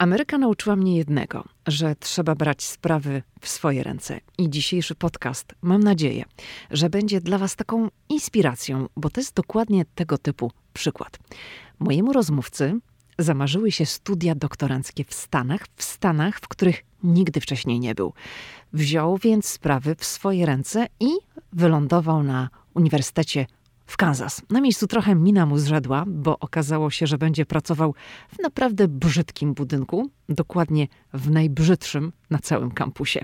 Ameryka nauczyła mnie jednego, że trzeba brać sprawy w swoje ręce. I dzisiejszy podcast, mam nadzieję, że będzie dla Was taką inspiracją, bo to jest dokładnie tego typu przykład. Mojemu rozmówcy zamarzyły się studia doktoranckie w Stanach, w Stanach, w których nigdy wcześniej nie był. Wziął więc sprawy w swoje ręce i wylądował na Uniwersytecie w Kansas. Na miejscu trochę mina mu zrzedła, bo okazało się, że będzie pracował w naprawdę brzydkim budynku, dokładnie w najbrzydszym na całym kampusie.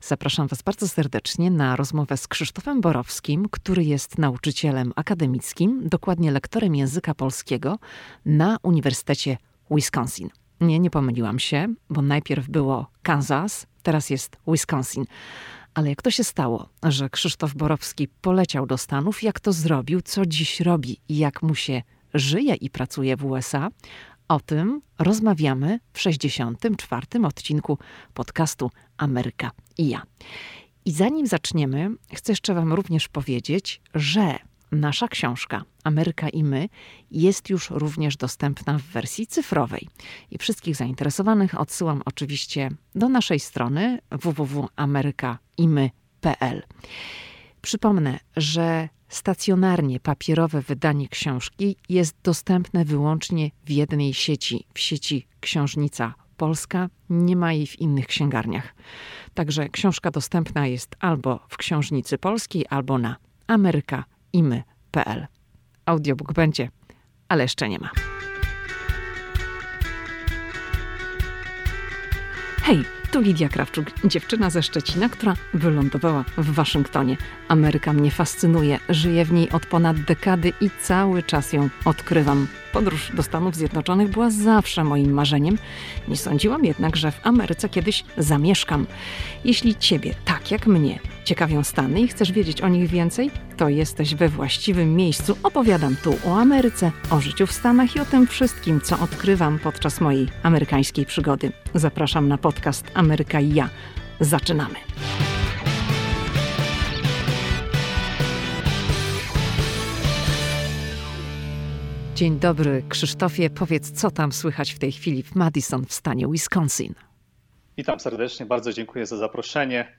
Zapraszam Was bardzo serdecznie na rozmowę z Krzysztofem Borowskim, który jest nauczycielem akademickim, dokładnie lektorem języka polskiego na Uniwersytecie Wisconsin. Nie, nie pomyliłam się, bo najpierw było Kansas, teraz jest Wisconsin. Ale jak to się stało, że Krzysztof Borowski poleciał do Stanów, jak to zrobił, co dziś robi i jak mu się żyje i pracuje w USA, o tym rozmawiamy w 64. odcinku podcastu Ameryka i ja. I zanim zaczniemy, chcę jeszcze Wam również powiedzieć, że Nasza książka Ameryka i my jest już również dostępna w wersji cyfrowej. I wszystkich zainteresowanych odsyłam oczywiście do naszej strony www.amerykaimy.pl. Przypomnę, że stacjonarnie papierowe wydanie książki jest dostępne wyłącznie w jednej sieci, w sieci Książnica Polska. Nie ma jej w innych księgarniach. Także książka dostępna jest albo w Książnicy Polskiej, albo na Ameryka i my.pl. Audiobook będzie, ale jeszcze nie ma. Hej, tu Lidia Krawczuk, dziewczyna ze Szczecina, która wylądowała w Waszyngtonie. Ameryka mnie fascynuje, żyję w niej od ponad dekady i cały czas ją odkrywam. Podróż do Stanów Zjednoczonych była zawsze moim marzeniem. Nie sądziłam jednak, że w Ameryce kiedyś zamieszkam. Jeśli Ciebie, tak jak mnie, ciekawią Stany i chcesz wiedzieć o nich więcej, to jesteś we właściwym miejscu. Opowiadam tu o Ameryce, o życiu w Stanach i o tym wszystkim, co odkrywam podczas mojej amerykańskiej przygody. Zapraszam na podcast Ameryka i ja. Zaczynamy. Dzień dobry, Krzysztofie. Powiedz, co tam słychać w tej chwili w Madison w stanie Wisconsin? Witam serdecznie, bardzo dziękuję za zaproszenie,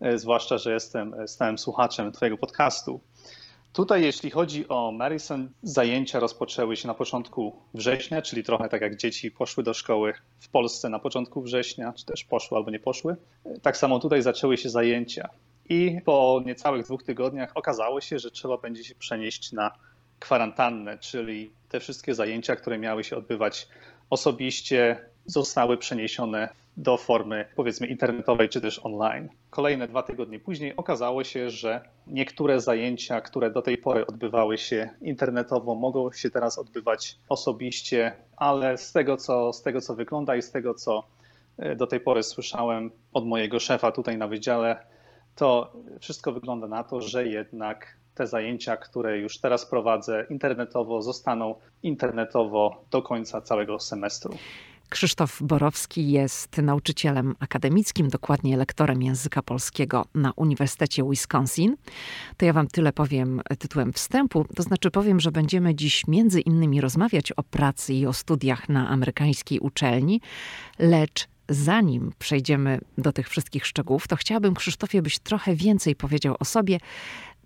e, zwłaszcza, że jestem e, stałym słuchaczem Twojego podcastu. Tutaj, jeśli chodzi o Madison, zajęcia rozpoczęły się na początku września, czyli trochę tak jak dzieci poszły do szkoły w Polsce na początku września, czy też poszły albo nie poszły. Tak samo tutaj zaczęły się zajęcia. I po niecałych dwóch tygodniach okazało się, że trzeba będzie się przenieść na kwarantannę, czyli te wszystkie zajęcia, które miały się odbywać osobiście, zostały przeniesione do formy powiedzmy internetowej czy też online. Kolejne dwa tygodnie później okazało się, że niektóre zajęcia, które do tej pory odbywały się internetowo, mogą się teraz odbywać osobiście, ale z tego co, z tego, co wygląda i z tego, co e, do tej pory słyszałem od mojego szefa tutaj na wydziale, to wszystko wygląda na to, że jednak te zajęcia, które już teraz prowadzę internetowo, zostaną internetowo do końca całego semestru. Krzysztof Borowski jest nauczycielem akademickim, dokładnie lektorem języka polskiego na Uniwersytecie Wisconsin. To ja wam tyle powiem tytułem wstępu, to znaczy powiem, że będziemy dziś między innymi rozmawiać o pracy i o studiach na amerykańskiej uczelni, lecz zanim przejdziemy do tych wszystkich szczegółów, to chciałabym Krzysztofie, byś trochę więcej powiedział o sobie,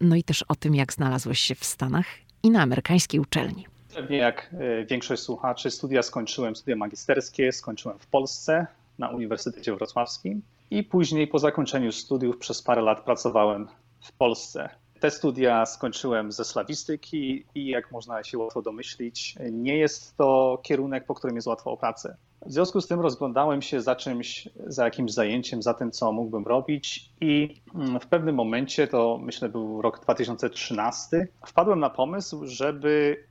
no i też o tym, jak znalazłeś się w Stanach i na amerykańskiej uczelni. Pewnie jak e, większość słuchaczy, studia skończyłem, studia magisterskie skończyłem w Polsce na Uniwersytecie Wrocławskim i później po zakończeniu studiów przez parę lat pracowałem w Polsce. Te studia skończyłem ze slawistyki i jak można się łatwo domyślić, nie jest to kierunek, po którym jest łatwo o pracę. W związku z tym rozglądałem się za czymś, za jakimś zajęciem, za tym, co mógłbym robić, i mm, w pewnym momencie, to myślę był rok 2013, wpadłem na pomysł, żeby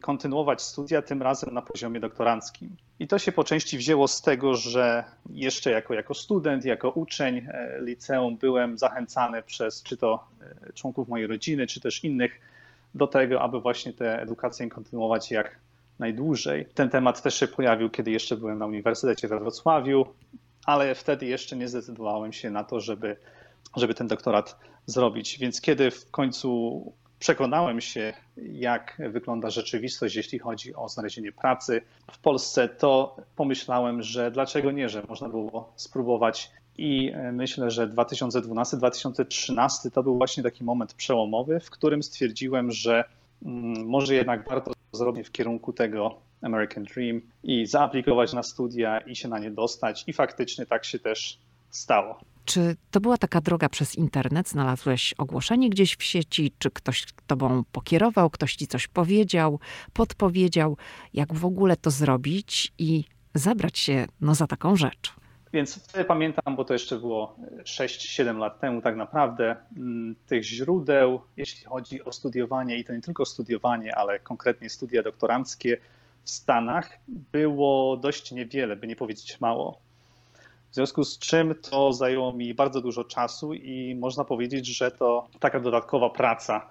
kontynuować studia, tym razem na poziomie doktoranckim. I to się po części wzięło z tego, że jeszcze jako, jako student, jako uczeń e, liceum byłem zachęcany przez czy to e, członków mojej rodziny, czy też innych do tego, aby właśnie tę edukację kontynuować jak najdłużej. Ten temat też się pojawił, kiedy jeszcze byłem na Uniwersytecie we Wrocławiu, ale wtedy jeszcze nie zdecydowałem się na to, żeby, żeby ten doktorat zrobić. Więc kiedy w końcu przekonałem się, jak wygląda rzeczywistość, jeśli chodzi o znalezienie pracy w Polsce, to pomyślałem, że dlaczego nie, że można było spróbować. I myślę, że 2012-2013 to był właśnie taki moment przełomowy, w którym stwierdziłem, że mm, może jednak warto zrobić w kierunku tego American Dream i zaaplikować na studia i się na nie dostać. I faktycznie tak się też stało. Czy to była taka droga przez internet? Znalazłeś ogłoszenie gdzieś w sieci? Czy ktoś tobą pokierował, ktoś ci coś powiedział, podpowiedział, jak w ogóle to zrobić i zabrać się no, za taką rzecz? Więc wtedy pamiętam, bo to jeszcze było 6-7 lat temu tak naprawdę, mm, tych źródeł, jeśli chodzi o studiowanie i to nie tylko studiowanie, ale konkretnie studia doktoranckie w Stanach, było dość niewiele, by nie powiedzieć mało. W związku z czym to zajęło mi bardzo dużo czasu i można powiedzieć, że to taka dodatkowa praca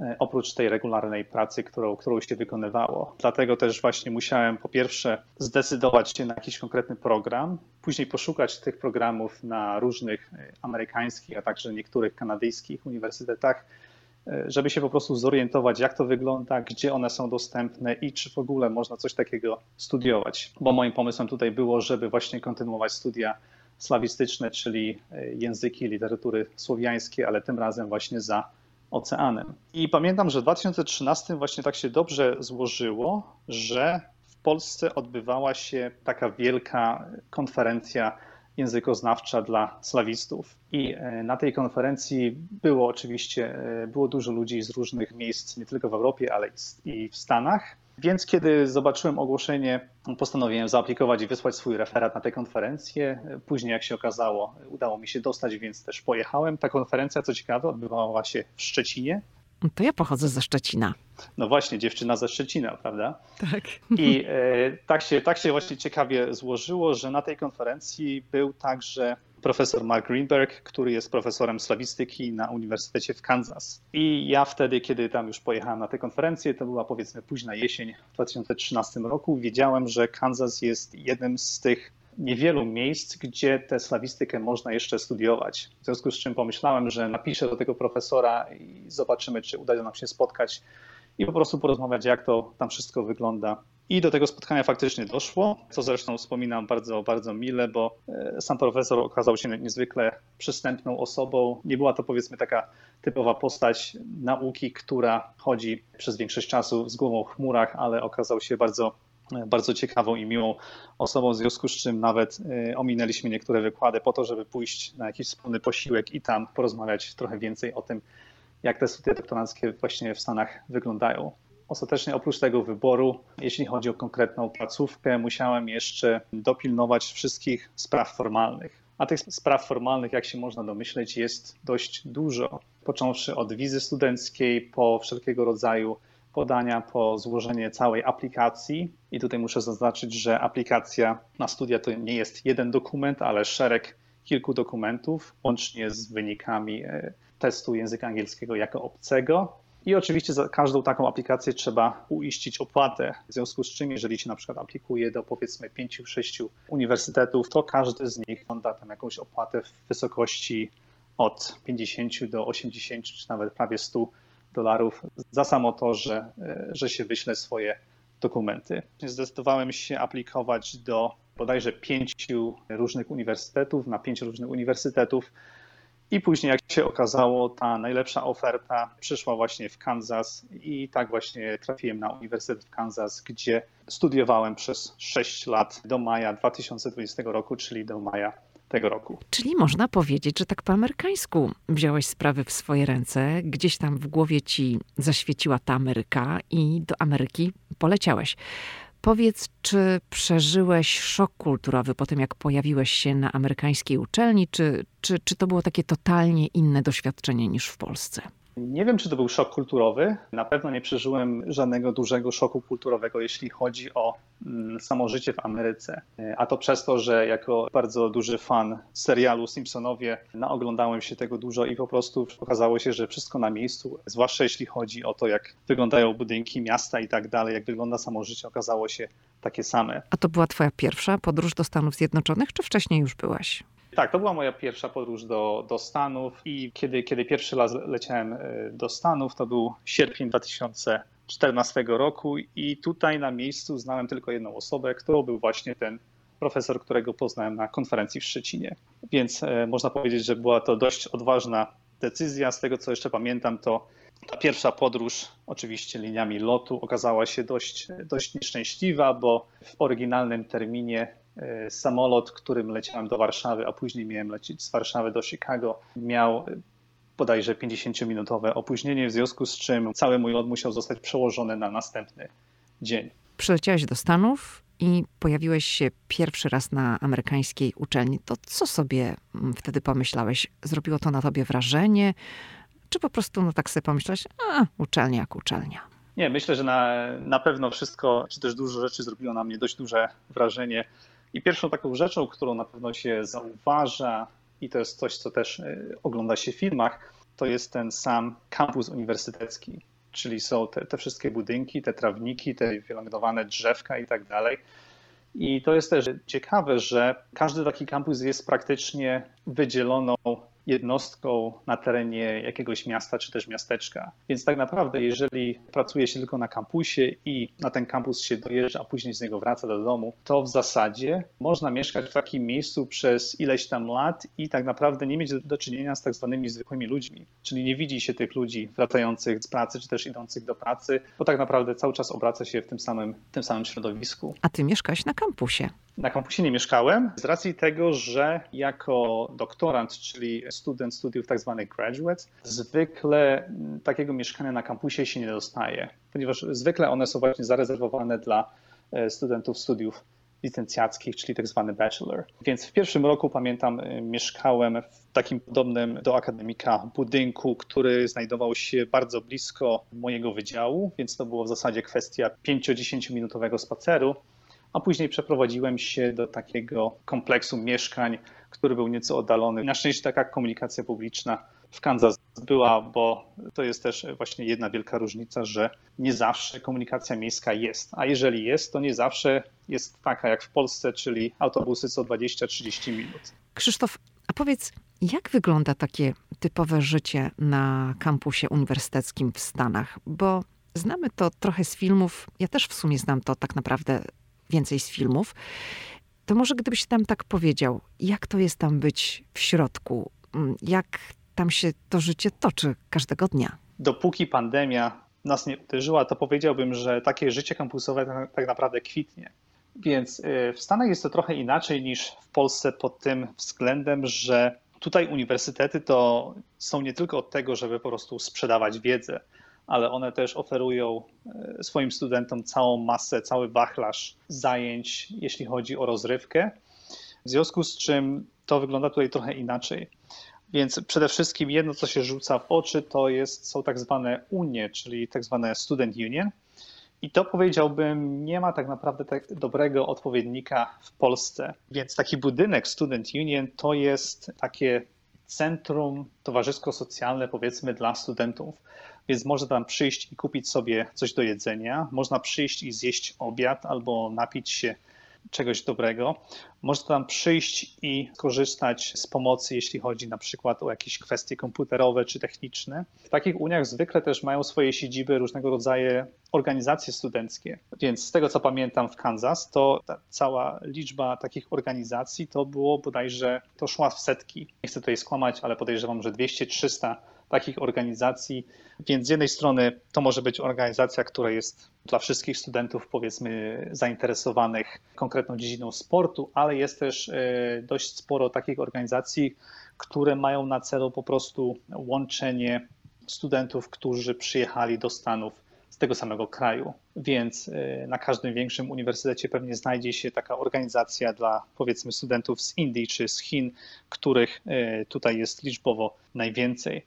e, oprócz tej regularnej pracy, którą, którą się wykonywało. Dlatego też właśnie musiałem po pierwsze zdecydować się na jakiś konkretny program, później poszukać tych programów na różnych e, amerykańskich, a także niektórych kanadyjskich uniwersytetach żeby się po prostu zorientować, jak to wygląda, gdzie one są dostępne i czy w ogóle można coś takiego studiować. Bo moim pomysłem tutaj było, żeby właśnie kontynuować studia slawistyczne, czyli e, języki, literatury słowiańskie, ale tym razem właśnie za oceanem. I pamiętam, że w 2013 właśnie tak się dobrze złożyło, że w Polsce odbywała się taka wielka konferencja językoznawcza dla slawistów. I e, na tej konferencji było oczywiście e, było dużo ludzi z różnych miejsc, nie tylko w Europie, ale i w Stanach. Więc kiedy zobaczyłem ogłoszenie, postanowiłem zaaplikować i wysłać swój referat na tę konferencję. Później, jak się okazało, udało mi się dostać, więc też pojechałem. Ta konferencja, co ciekawe, odbywała się w Szczecinie. To ja pochodzę ze Szczecina. No właśnie, dziewczyna ze Szczecina, prawda? Tak. I e, tak, się, tak się właśnie ciekawie złożyło, że na tej konferencji był także profesor Mark Greenberg, który jest profesorem slawistyki na Uniwersytecie w Kansas. I ja wtedy, kiedy tam już pojechałem na tę konferencję, to była powiedzmy późna jesień w 2013 roku, wiedziałem, że Kansas jest jednym z tych niewielu miejsc, gdzie tę slawistykę można jeszcze studiować. W związku z czym pomyślałem, że napiszę do tego profesora i zobaczymy, czy uda nam się spotkać i po prostu porozmawiać, jak to tam wszystko wygląda. I do tego spotkania faktycznie doszło, co zresztą wspominam bardzo, bardzo mile, bo e, sam profesor okazał się niezwykle przystępną osobą. Nie była to powiedzmy taka typowa postać nauki, która chodzi przez większość czasu z głową w chmurach, ale okazał się bardzo bardzo ciekawą i miłą osobą, w związku z czym nawet e, ominęliśmy niektóre wykłady po to, żeby pójść na jakiś wspólny posiłek i tam porozmawiać trochę więcej o tym, jak te studia doktoranckie właśnie w Stanach wyglądają. Ostatecznie oprócz tego wyboru, jeśli chodzi o konkretną placówkę, musiałem jeszcze dopilnować wszystkich spraw formalnych. A tych spraw formalnych, jak się można domyśleć, jest dość dużo. Począwszy od wizy studenckiej, po wszelkiego rodzaju podania, po złożenie całej aplikacji. I tutaj muszę zaznaczyć, że aplikacja na studia to nie jest jeden dokument, ale szereg kilku dokumentów, łącznie z wynikami e, testu języka angielskiego jako obcego. I oczywiście za każdą taką aplikację trzeba uiścić opłatę, w związku z czym jeżeli się na przykład aplikuje do powiedzmy 5-6 uniwersytetów, to każdy z nich żąda tam jakąś opłatę w wysokości od 50 do 80 czy nawet prawie 100 dolarów za samo to, że, że się wyśle swoje dokumenty. Zdecydowałem się aplikować do bodajże pięciu różnych uniwersytetów, na pięć różnych uniwersytetów. I później, jak się okazało, ta najlepsza oferta przyszła właśnie w Kansas i tak właśnie trafiłem na Uniwersytet w Kansas, gdzie studiowałem przez 6 lat do maja 2020 roku, czyli do maja tego roku. Czyli można powiedzieć, że tak po amerykańsku wziąłeś sprawy w swoje ręce, gdzieś tam w głowie ci zaświeciła ta Ameryka i do Ameryki poleciałeś. Powiedz, czy przeżyłeś szok kulturowy po tym, jak pojawiłeś się na amerykańskiej uczelni, czy, czy, czy to było takie totalnie inne doświadczenie niż w Polsce? Nie wiem, czy to był szok kulturowy. Na pewno nie przeżyłem żadnego dużego szoku kulturowego, jeśli chodzi o mm, samo życie w Ameryce. A to przez to, że jako bardzo duży fan serialu Simpsonowie naoglądałem się tego dużo i po prostu okazało się, że wszystko na miejscu, zwłaszcza jeśli chodzi o to, jak wyglądają budynki, miasta i tak dalej, jak wygląda samo życie, okazało się takie same. A to była twoja pierwsza podróż do Stanów Zjednoczonych, czy wcześniej już byłaś? Tak, to była moja pierwsza podróż do, do Stanów i kiedy, kiedy pierwszy raz leciałem e, do Stanów, to był sierpień 2014 roku i tutaj na miejscu znałem tylko jedną osobę, którą był właśnie ten profesor, którego poznałem na konferencji w Szczecinie. Więc e, można powiedzieć, że była to dość odważna decyzja. Z tego co jeszcze pamiętam, to ta pierwsza podróż, oczywiście liniami lotu, okazała się dość, dość nieszczęśliwa, bo w oryginalnym terminie samolot, którym leciałem do Warszawy, a później miałem lecieć z Warszawy do Chicago, miał bodajże 50-minutowe opóźnienie, w związku z czym cały mój lot musiał zostać przełożony na następny dzień. Przyleciałeś do Stanów i pojawiłeś się pierwszy raz na amerykańskiej uczelni. To co sobie mm, wtedy pomyślałeś? Zrobiło to na tobie wrażenie? Czy po prostu no, tak sobie pomyślałeś, a uczelnia jak uczelnia? Nie, myślę, że na, na pewno wszystko, czy też dużo rzeczy zrobiło na mnie dość duże wrażenie. I pierwszą taką rzeczą, którą na pewno się zauważa, i to jest coś, co też y, ogląda się w filmach, to jest ten sam kampus uniwersytecki. Czyli są te, te wszystkie budynki, te trawniki, te wylądowane drzewka i tak dalej. I to jest też ciekawe, że każdy taki kampus jest praktycznie wydzieloną jednostką na terenie jakiegoś miasta czy też miasteczka. Więc tak naprawdę, jeżeli pracuje się tylko na kampusie i na ten kampus się dojeżdża, a później z niego wraca do domu, to w zasadzie można mieszkać w takim miejscu przez ileś tam lat i tak naprawdę nie mieć do czynienia z tak zwanymi zwykłymi ludźmi. Czyli nie widzi się tych ludzi wracających z pracy czy też idących do pracy, bo tak naprawdę cały czas obraca się w tym samym, tym samym środowisku. A ty mieszkasz na kampusie. Na kampusie nie mieszkałem z racji tego, że jako doktorant, czyli student studiów tak zwanych graduates, zwykle takiego mieszkania na kampusie się nie dostaje, ponieważ zwykle one są właśnie zarezerwowane dla e, studentów studiów licencjackich, czyli tak zwany bachelor. Więc w pierwszym roku pamiętam, e, mieszkałem w takim podobnym do akademika budynku, który znajdował się bardzo blisko mojego wydziału, więc to było w zasadzie kwestia 5-10 minutowego spaceru a później przeprowadziłem się do takiego kompleksu mieszkań, który był nieco oddalony. Na szczęście taka komunikacja publiczna w Kansas była, bo to jest też właśnie jedna wielka różnica, że nie zawsze komunikacja miejska jest, a jeżeli jest, to nie zawsze jest taka jak w Polsce, czyli autobusy co 20-30 minut. Krzysztof, a powiedz, jak wygląda takie typowe życie na kampusie uniwersyteckim w Stanach? Bo znamy to trochę z filmów, ja też w sumie znam to tak naprawdę więcej z filmów. To może gdybyś tam tak powiedział, jak to jest tam być w środku? Mm, jak tam się to życie toczy każdego dnia? Dopóki pandemia nas nie uderzyła, to powiedziałbym, że takie życie kampusowe tak, tak naprawdę kwitnie. Więc y, w Stanach jest to trochę inaczej niż w Polsce pod tym względem, że tutaj uniwersytety to są nie tylko od tego, żeby po prostu sprzedawać wiedzę, ale one też oferują e, swoim studentom całą masę, cały wachlarz zajęć, jeśli chodzi o rozrywkę. W związku z czym to wygląda tutaj trochę inaczej. Więc przede wszystkim jedno, co się rzuca w oczy, to jest, są tak zwane unie, czyli tak zwane student union. I to powiedziałbym, nie ma tak naprawdę tak dobrego odpowiednika w Polsce. Więc taki budynek Student Union to jest takie centrum towarzysko-socjalne, powiedzmy, dla studentów więc można tam przyjść i kupić sobie coś do jedzenia, można przyjść i zjeść obiad albo napić się czegoś dobrego. Można tam przyjść i skorzystać z pomocy, jeśli chodzi na przykład o jakieś kwestie komputerowe czy techniczne. W takich uniach zwykle też mają swoje siedziby różnego rodzaju organizacje studenckie. Więc z tego co pamiętam w Kansas, to cała liczba takich organizacji to było bodajże, to szła w setki. Nie chcę tutaj skłamać, ale podejrzewam, że 200-300 takich organizacji. Więc z jednej strony to może być organizacja, która jest dla wszystkich studentów, powiedzmy, zainteresowanych konkretną dziedziną sportu, ale jest też e, dość sporo takich organizacji, które mają na celu po prostu łączenie studentów, którzy przyjechali do Stanów z tego samego kraju. Więc e, na każdym większym uniwersytecie pewnie znajdzie się taka organizacja dla powiedzmy studentów z Indii czy z Chin, których e, tutaj jest liczbowo najwięcej.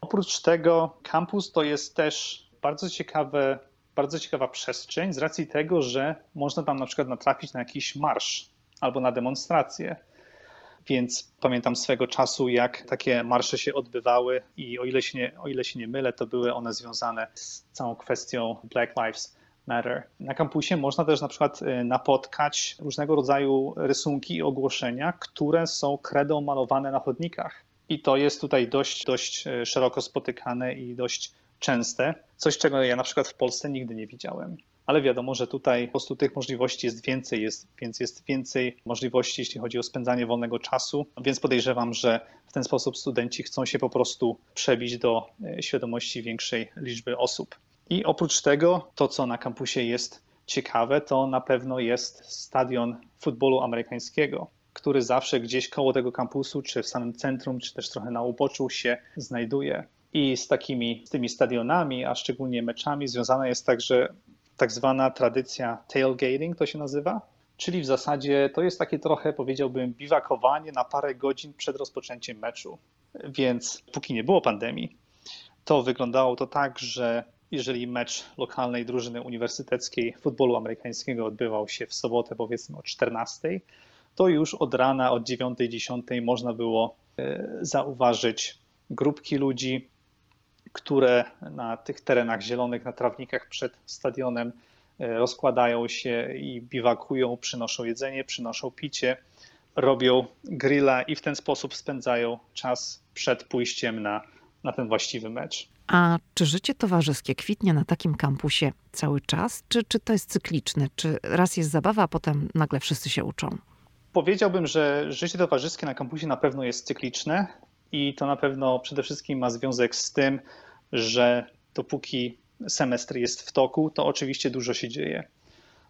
Oprócz tego kampus to jest też bardzo ciekawe, bardzo ciekawa przestrzeń z racji tego, że można tam na przykład natrafić na jakiś marsz albo na demonstrację. Więc pamiętam swego czasu, jak takie marsze się odbywały i o ile się nie, o ile się nie mylę, to były one związane z całą kwestią Black Lives Matter. Na kampusie można też na przykład y, napotkać różnego rodzaju rysunki i ogłoszenia, które są kredą malowane na chodnikach. I to jest tutaj dość, dość y, szeroko spotykane i dość częste. Coś, czego ja na przykład w Polsce nigdy nie widziałem. Ale wiadomo, że tutaj po prostu tych możliwości jest więcej, jest, więc jest więcej możliwości, jeśli chodzi o spędzanie wolnego czasu. Więc podejrzewam, że w ten sposób studenci chcą się po prostu przebić do y, świadomości większej liczby osób. I oprócz tego, to co na kampusie jest ciekawe, to na pewno jest stadion futbolu amerykańskiego, który zawsze gdzieś koło tego kampusu, czy w samym centrum, czy też trochę na uboczu się znajduje. I z takimi z tymi stadionami, a szczególnie meczami, związana jest także tak zwana tradycja tailgating, to się nazywa, czyli w zasadzie to jest takie trochę, powiedziałbym, biwakowanie na parę godzin przed rozpoczęciem meczu. Więc póki nie było pandemii, to wyglądało to tak, że jeżeli mecz lokalnej drużyny uniwersyteckiej futbolu amerykańskiego odbywał się w sobotę powiedzmy o 14, to już od rana, od 9-10 można było e, zauważyć grupki ludzi, które na tych terenach zielonych, na trawnikach przed stadionem e, rozkładają się i biwakują, przynoszą jedzenie, przynoszą picie, robią grilla i w ten sposób spędzają czas przed pójściem na, na ten właściwy mecz. A czy życie towarzyskie kwitnie na takim kampusie cały czas, czy, czy to jest cykliczne? Czy raz jest zabawa, a potem nagle wszyscy się uczą? Powiedziałbym, że życie towarzyskie na kampusie na pewno jest cykliczne i to na pewno przede wszystkim ma związek z tym, że dopóki semestr jest w toku, to oczywiście dużo się dzieje.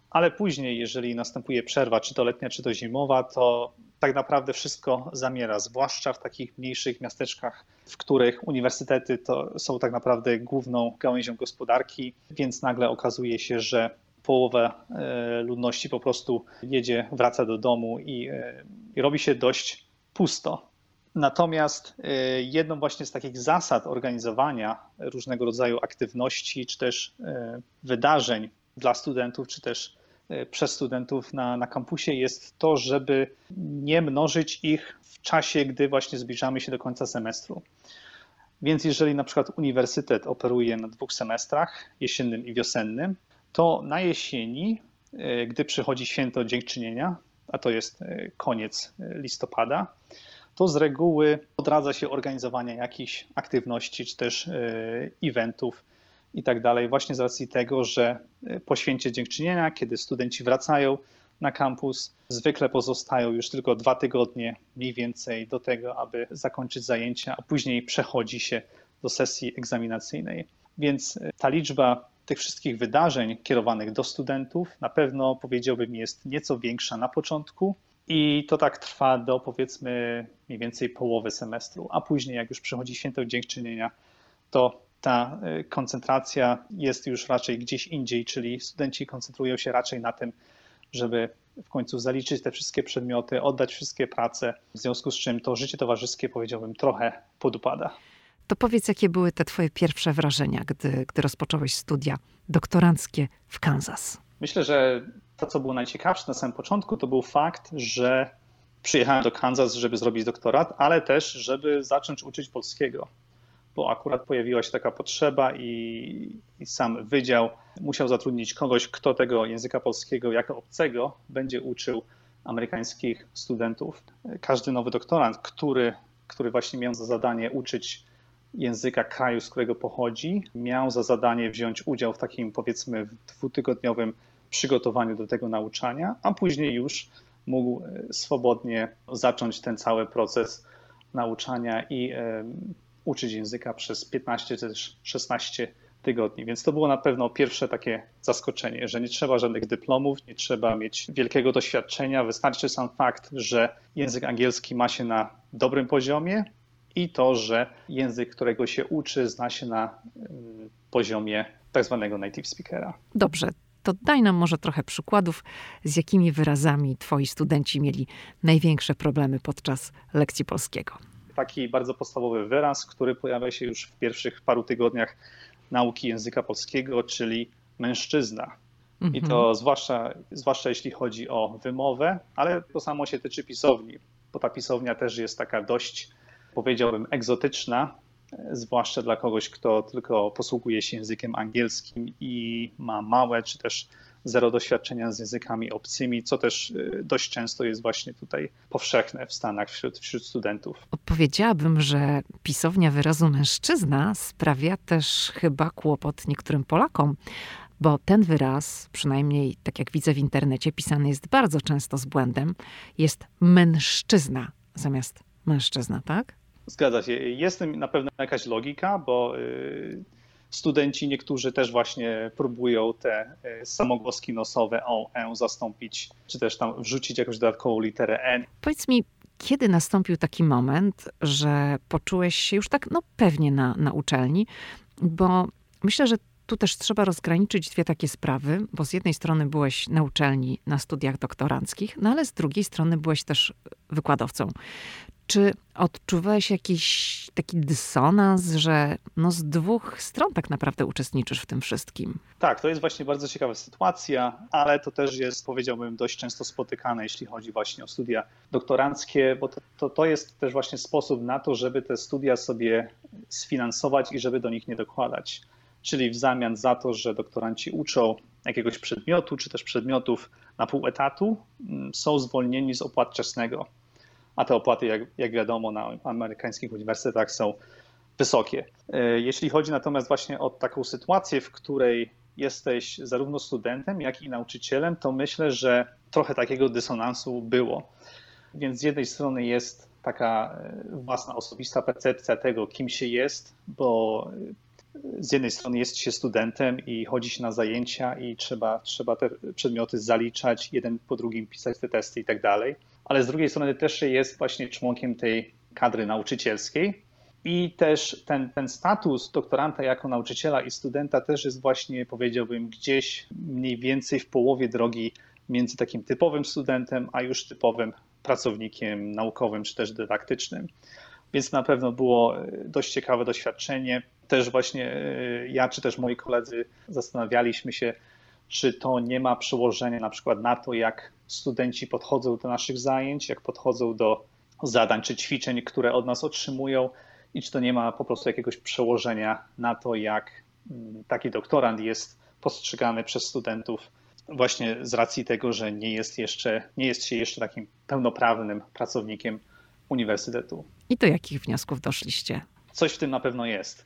Ale później, jeżeli następuje przerwa, czy to letnia, czy to zimowa, to tak naprawdę wszystko zamiera, zwłaszcza w takich mniejszych miasteczkach, w których uniwersytety to są tak naprawdę główną gałęzią gospodarki, więc nagle okazuje się, że połowa e, ludności po prostu jedzie, wraca do domu i, e, robi się dość pusto. Natomiast e, jedną właśnie z takich zasad organizowania różnego rodzaju aktywności czy też wydarzeń dla studentów, czy też przez studentów na, na kampusie jest to, żeby nie mnożyć ich w czasie, gdy właśnie zbliżamy się do końca semestru. Więc jeżeli na przykład uniwersytet operuje na dwóch semestrach, jesiennym i wiosennym, to na jesieni, e, gdy przychodzi święto dziękczynienia, a to jest e, koniec listopada, to z reguły odradza się organizowania jakichś aktywności czy też eventów i tak dalej, właśnie z racji tego, że e, po święcie dziękczynienia, kiedy studenci wracają na kampus, zwykle pozostają już tylko dwa tygodnie mniej więcej do tego, aby zakończyć zajęcia, a później przechodzi się do sesji egzaminacyjnej. Więc e, ta liczba tych wszystkich wydarzeń kierowanych do studentów na pewno powiedziałbym jest nieco większa na początku, i to tak trwa do powiedzmy mniej więcej połowy semestru, a później, jak już przychodzi święto dziękczynienia, to ta y, koncentracja jest już raczej gdzieś indziej, czyli studenci koncentrują się raczej na tym, żeby w końcu zaliczyć te wszystkie przedmioty, oddać wszystkie prace, w związku z czym to życie towarzyskie, powiedziałbym, trochę podupada. To powiedz, jakie były te twoje pierwsze wrażenia, gdy, gdy rozpocząłeś studia doktoranckie w Kansas? Myślę, że to, co było najciekawsze na samym początku, to był fakt, że przyjechałem do Kansas, żeby zrobić doktorat, ale też, żeby zacząć uczyć polskiego bo akurat pojawiła się taka potrzeba i, i, sam wydział musiał zatrudnić kogoś, kto tego języka polskiego jako obcego będzie uczył amerykańskich studentów. Każdy nowy doktorant, który, który właśnie miał za zadanie uczyć języka kraju, z którego pochodzi, miał za zadanie wziąć udział w takim powiedzmy dwutygodniowym przygotowaniu do tego nauczania, a później już mógł swobodnie zacząć ten cały proces nauczania i uczyć języka przez 15 czy też 16 tygodni. Więc to było na pewno pierwsze takie zaskoczenie, że nie trzeba żadnych dyplomów, nie trzeba mieć wielkiego doświadczenia. Wystarczy sam fakt, że język angielski ma się na dobrym poziomie i to, że język, którego się uczy, zna się na mm, poziomie tak zwanego native speakera. Dobrze. To daj nam może trochę przykładów, z jakimi wyrazami twoi studenci mieli największe problemy podczas lekcji polskiego taki bardzo podstawowy wyraz, który pojawia się już w pierwszych paru tygodniach nauki języka polskiego, czyli mężczyzna. Mhm. I to zwłaszcza, zwłaszcza jeśli chodzi o wymowę, ale to samo się tyczy pisowni, bo ta pisownia też jest taka dość, powiedziałbym, egzotyczna zwłaszcza dla kogoś, kto tylko posługuje się językiem angielskim i ma małe czy też zero doświadczenia z językami obcymi, co też y, dość często jest właśnie tutaj powszechne w Stanach wśród, wśród studentów. Powiedziałabym, że pisownia wyrazu mężczyzna sprawia też chyba kłopot niektórym Polakom, bo ten wyraz, przynajmniej tak jak widzę w internecie, pisany jest bardzo często z błędem, jest mężczyzna zamiast mężczyzna, tak? Zgadza się. Jest na pewno jakaś logika, bo y, studenci niektórzy też właśnie próbują te y, samogłoski nosowe o, e zastąpić, czy też tam wrzucić jakąś dodatkową literę n. Powiedz mi, kiedy nastąpił taki moment, że poczułeś się już tak no pewnie na, na uczelni, bo myślę, że tu też trzeba rozgraniczyć dwie takie sprawy, bo z jednej strony byłeś na uczelni na studiach doktoranckich, no ale z drugiej strony byłeś też wykładowcą. Czy odczuwałeś jakiś taki dysonans, że no z dwóch stron tak naprawdę uczestniczysz w tym wszystkim? Tak, to jest właśnie bardzo ciekawa sytuacja, ale to też jest, powiedziałbym, dość często spotykane, jeśli chodzi właśnie o studia doktoranckie, bo to, to, to jest też właśnie sposób na to, żeby te studia sobie sfinansować i żeby do nich nie dokładać. Czyli w zamian za to, że doktoranci uczą jakiegoś przedmiotu, czy też przedmiotów na pół etatu, mm, są zwolnieni z opłat czesnego a te opłaty, jak, jak wiadomo, na amerykańskich uniwersytetach są wysokie. E, jeśli chodzi natomiast właśnie o taką sytuację, w której jesteś zarówno studentem, jak i nauczycielem, to myślę, że trochę takiego dysonansu było. Więc z jednej strony jest taka e, własna osobista percepcja tego, kim się jest, bo z jednej strony jest się studentem i chodzi się na zajęcia i trzeba, trzeba te przedmioty zaliczać, jeden po drugim pisać te testy i tak dalej, ale z drugiej strony też jest właśnie członkiem tej kadry nauczycielskiej i też ten, ten status doktoranta jako nauczyciela i studenta też jest właśnie, powiedziałbym, gdzieś mniej więcej w połowie drogi między takim typowym studentem, a już typowym pracownikiem naukowym czy też dydaktycznym. Więc na pewno było dość ciekawe doświadczenie też właśnie e, ja czy też moi koledzy zastanawialiśmy się, czy to nie ma przełożenia na przykład na to, jak studenci podchodzą do naszych zajęć, jak podchodzą do zadań czy ćwiczeń, które od nas otrzymują i czy to nie ma po prostu jakiegoś przełożenia na to, jak mm, taki doktorant jest postrzegany przez studentów właśnie z racji tego, że nie jest jeszcze, nie jest się jeszcze takim pełnoprawnym pracownikiem uniwersytetu. I do jakich wniosków doszliście? Coś w tym na pewno jest.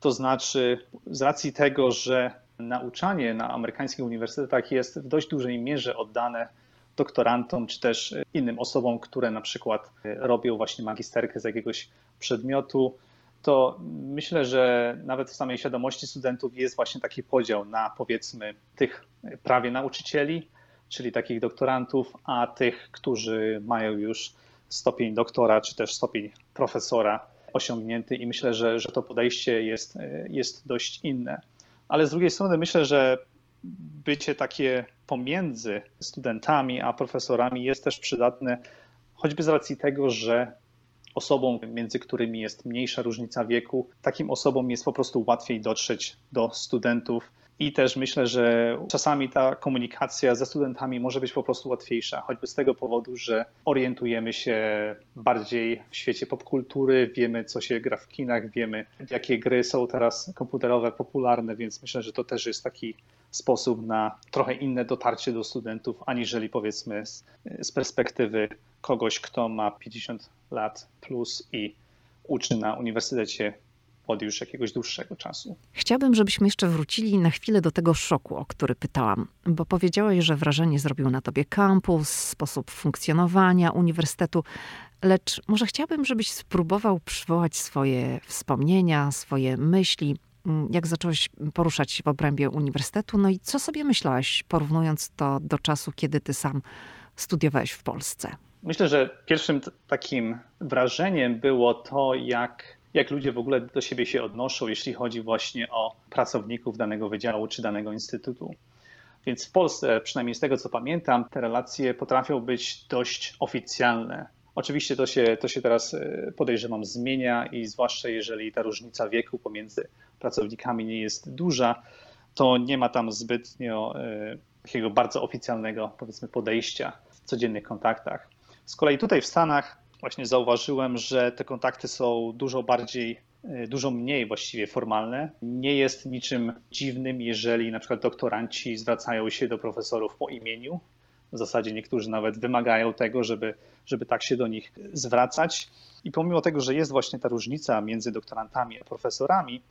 To znaczy, z racji tego, że nauczanie na amerykańskich uniwersytetach jest w dość dużej mierze oddane doktorantom, czy też innym osobom, które na przykład robią właśnie magisterkę z jakiegoś przedmiotu, to myślę, że nawet w samej świadomości studentów jest właśnie taki podział na powiedzmy tych prawie nauczycieli, czyli takich doktorantów, a tych, którzy mają już stopień doktora, czy też stopień profesora osiągnięty i myślę, że, że to podejście jest, jest dość inne. Ale z drugiej strony myślę, że bycie takie pomiędzy studentami a profesorami jest też przydatne, choćby z racji tego, że osobom, między którymi jest mniejsza różnica wieku, takim osobom jest po prostu łatwiej dotrzeć do studentów i też myślę, że czasami ta komunikacja ze studentami może być po prostu łatwiejsza, choćby z tego powodu, że orientujemy się bardziej w świecie popkultury, wiemy co się gra w kinach, wiemy jakie gry są teraz komputerowe popularne, więc myślę, że to też jest taki sposób na trochę inne dotarcie do studentów, aniżeli powiedzmy z, z perspektywy kogoś, kto ma 50 lat plus i uczy na uniwersytecie od już jakiegoś dłuższego czasu. Chciałabym, żebyśmy jeszcze wrócili na chwilę do tego szoku, o który pytałam, bo powiedziałeś, że wrażenie zrobił na tobie kampus, sposób funkcjonowania uniwersytetu, lecz może chciałabym, żebyś spróbował przywołać swoje wspomnienia, swoje myśli, mm, jak zacząłeś poruszać się w obrębie uniwersytetu, no i co sobie myślałeś, porównując to do czasu, kiedy ty sam studiowałeś w Polsce? Myślę, że pierwszym takim wrażeniem było to, jak jak ludzie w ogóle do siebie się odnoszą, jeśli chodzi właśnie o pracowników danego wydziału czy danego instytutu. Więc w Polsce, przynajmniej z tego co pamiętam, te relacje potrafią być dość oficjalne. Oczywiście to się, to się teraz e, podejrzewam zmienia i zwłaszcza jeżeli ta różnica wieku pomiędzy pracownikami nie jest duża, to nie ma tam zbytnio e, takiego bardzo oficjalnego powiedzmy podejścia w codziennych kontaktach. Z kolei tutaj w Stanach właśnie zauważyłem, że te kontakty są dużo bardziej e, dużo mniej właściwie formalne. Nie jest niczym dziwnym, jeżeli na przykład doktoranci zwracają się do profesorów po imieniu. W zasadzie niektórzy nawet wymagają tego, żeby, żeby tak się do nich zwracać. I pomimo tego, że jest właśnie ta różnica między doktorantami a profesorami,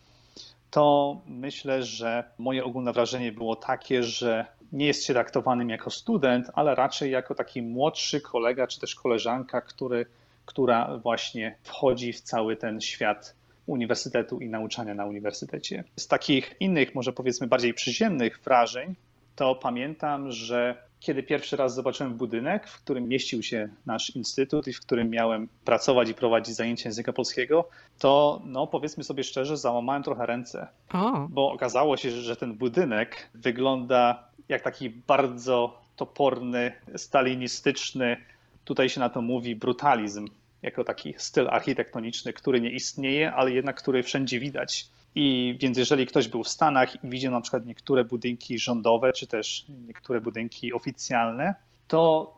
to myślę, że moje ogólne wrażenie było takie, że nie jest się traktowanym jako student, ale raczej jako taki młodszy kolega czy też koleżanka, który, która właśnie wchodzi w cały ten świat uniwersytetu i nauczania na uniwersytecie. Z takich innych, może powiedzmy bardziej przyziemnych wrażeń, to pamiętam, że kiedy pierwszy raz zobaczyłem budynek, w którym mieścił się nasz instytut i w którym miałem pracować i prowadzić zajęcia języka polskiego, to no, powiedzmy sobie szczerze, załamałem trochę ręce, o. bo okazało się, że ten budynek wygląda jak taki bardzo toporny, stalinistyczny, tutaj się na to mówi brutalizm, jako taki styl architektoniczny, który nie istnieje, ale jednak który wszędzie widać. I więc jeżeli ktoś był w Stanach i widział na przykład niektóre budynki rządowe, czy też niektóre budynki oficjalne, to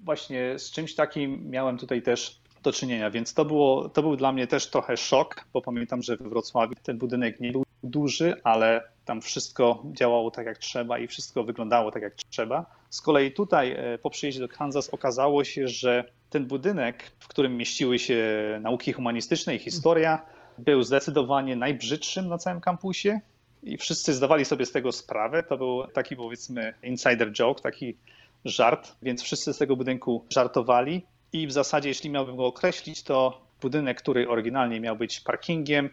właśnie z czymś takim miałem tutaj też do czynienia, więc to, było, to był dla mnie też trochę szok, bo pamiętam, że we Wrocławiu ten budynek nie był duży, ale tam wszystko działało tak jak trzeba i wszystko wyglądało tak jak trzeba. Z kolei tutaj e, po przyjeździe do Kansas okazało się, że ten budynek, w którym mieściły się nauki humanistyczne i historia, był zdecydowanie najbrzydszym na całym kampusie i wszyscy zdawali sobie z tego sprawę. To był taki powiedzmy insider joke, taki żart, więc wszyscy z tego budynku żartowali i w zasadzie jeśli miałbym go określić, to budynek, który oryginalnie miał być parkingiem,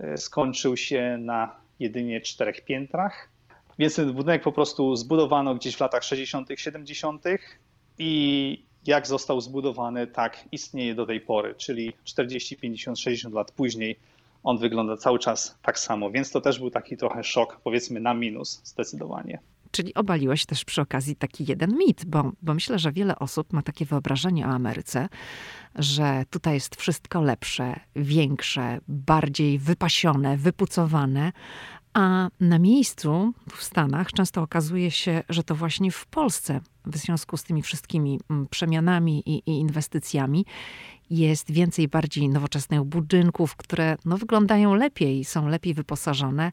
e, skończył się na jedynie czterech piętrach. Więc ten budynek po prostu zbudowano gdzieś w latach 60., 70. i jak został zbudowany, tak istnieje do tej pory, czyli 40, 50, 60 lat później on wygląda cały czas tak samo, więc to też był taki trochę szok, powiedzmy na minus zdecydowanie. Czyli obaliłeś też przy okazji taki jeden mit, bo, bo myślę, że wiele osób ma takie wyobrażenie o Ameryce, że tutaj jest wszystko lepsze, większe, bardziej wypasione, wypucowane, a na miejscu w Stanach często okazuje się, że to właśnie w Polsce, w związku z tymi wszystkimi mm, przemianami i, i inwestycjami, jest więcej bardziej nowoczesnych budynków, które no, wyglądają lepiej, są lepiej wyposażone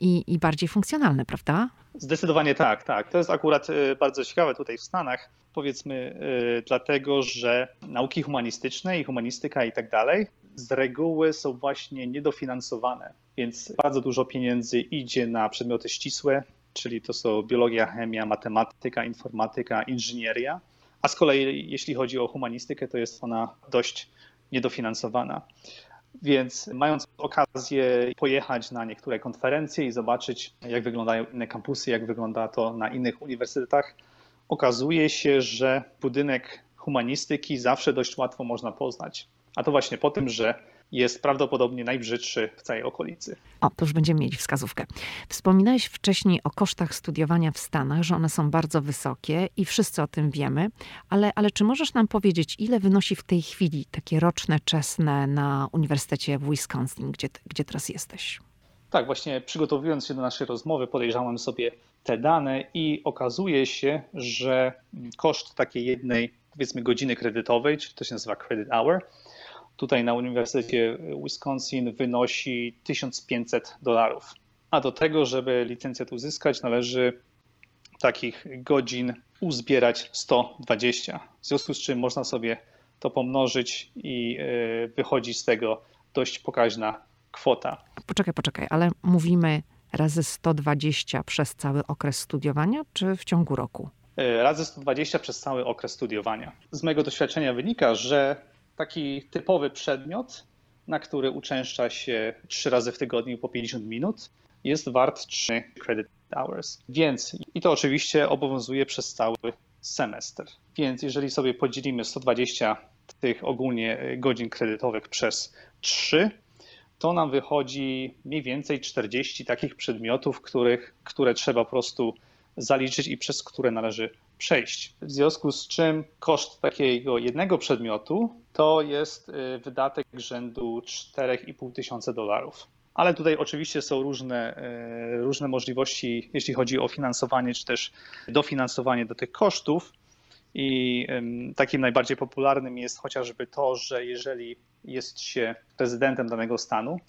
i, i bardziej funkcjonalne, prawda? Zdecydowanie tak, tak. To jest akurat y, bardzo ciekawe tutaj w Stanach, powiedzmy, y, dlatego, że nauki humanistyczne i humanistyka i tak dalej z reguły są właśnie niedofinansowane, więc bardzo dużo pieniędzy idzie na przedmioty ścisłe, czyli to są biologia, chemia, matematyka, informatyka, inżynieria, a z kolei jeśli chodzi o humanistykę, to jest ona dość niedofinansowana. Więc mając okazję pojechać na niektóre konferencje i zobaczyć, jak wyglądają inne kampusy, jak wygląda to na innych uniwersytetach, okazuje się, że budynek humanistyki zawsze dość łatwo można poznać. A to właśnie po tym, że jest prawdopodobnie najbrzydszy w całej okolicy. O, to już będziemy mieli wskazówkę. Wspominałeś wcześniej o kosztach studiowania w Stanach, że one są bardzo wysokie i wszyscy o tym wiemy, ale, ale czy możesz nam powiedzieć, ile wynosi w tej chwili takie roczne czesne na Uniwersytecie w Wisconsin, gdzie, gdzie teraz jesteś? Tak, właśnie przygotowując się do naszej rozmowy, podejrzałem sobie te dane i okazuje się, że koszt takiej jednej, powiedzmy, godziny kredytowej, czyli to się nazywa credit hour, tutaj na Uniwersytecie Wisconsin wynosi 1500 dolarów. A do tego, żeby licencję uzyskać, należy takich godzin uzbierać 120. W związku z czym można sobie to pomnożyć i e, wychodzi z tego dość pokaźna kwota. Poczekaj, poczekaj, ale mówimy razy 120 przez cały okres studiowania, czy w ciągu roku? E, razy 120 przez cały okres studiowania. Z mojego doświadczenia wynika, że taki typowy przedmiot, na który uczęszcza się trzy razy w tygodniu po 50 minut, jest wart 3 credit hours. Więc i to oczywiście obowiązuje przez cały semestr. Więc jeżeli sobie podzielimy 120 tych ogólnie godzin kredytowych przez 3, to nam wychodzi mniej więcej 40 takich przedmiotów, których, które trzeba po prostu zaliczyć i przez które należy przejść. W związku z czym koszt takiego jednego przedmiotu to jest y, wydatek rzędu 4,5 tysiąca dolarów. Ale tutaj oczywiście są różne, y, różne możliwości, jeśli chodzi o finansowanie, czy też dofinansowanie do tych kosztów. I takim najbardziej popularnym jest chociażby to, że jeżeli jest się rezydentem danego stanu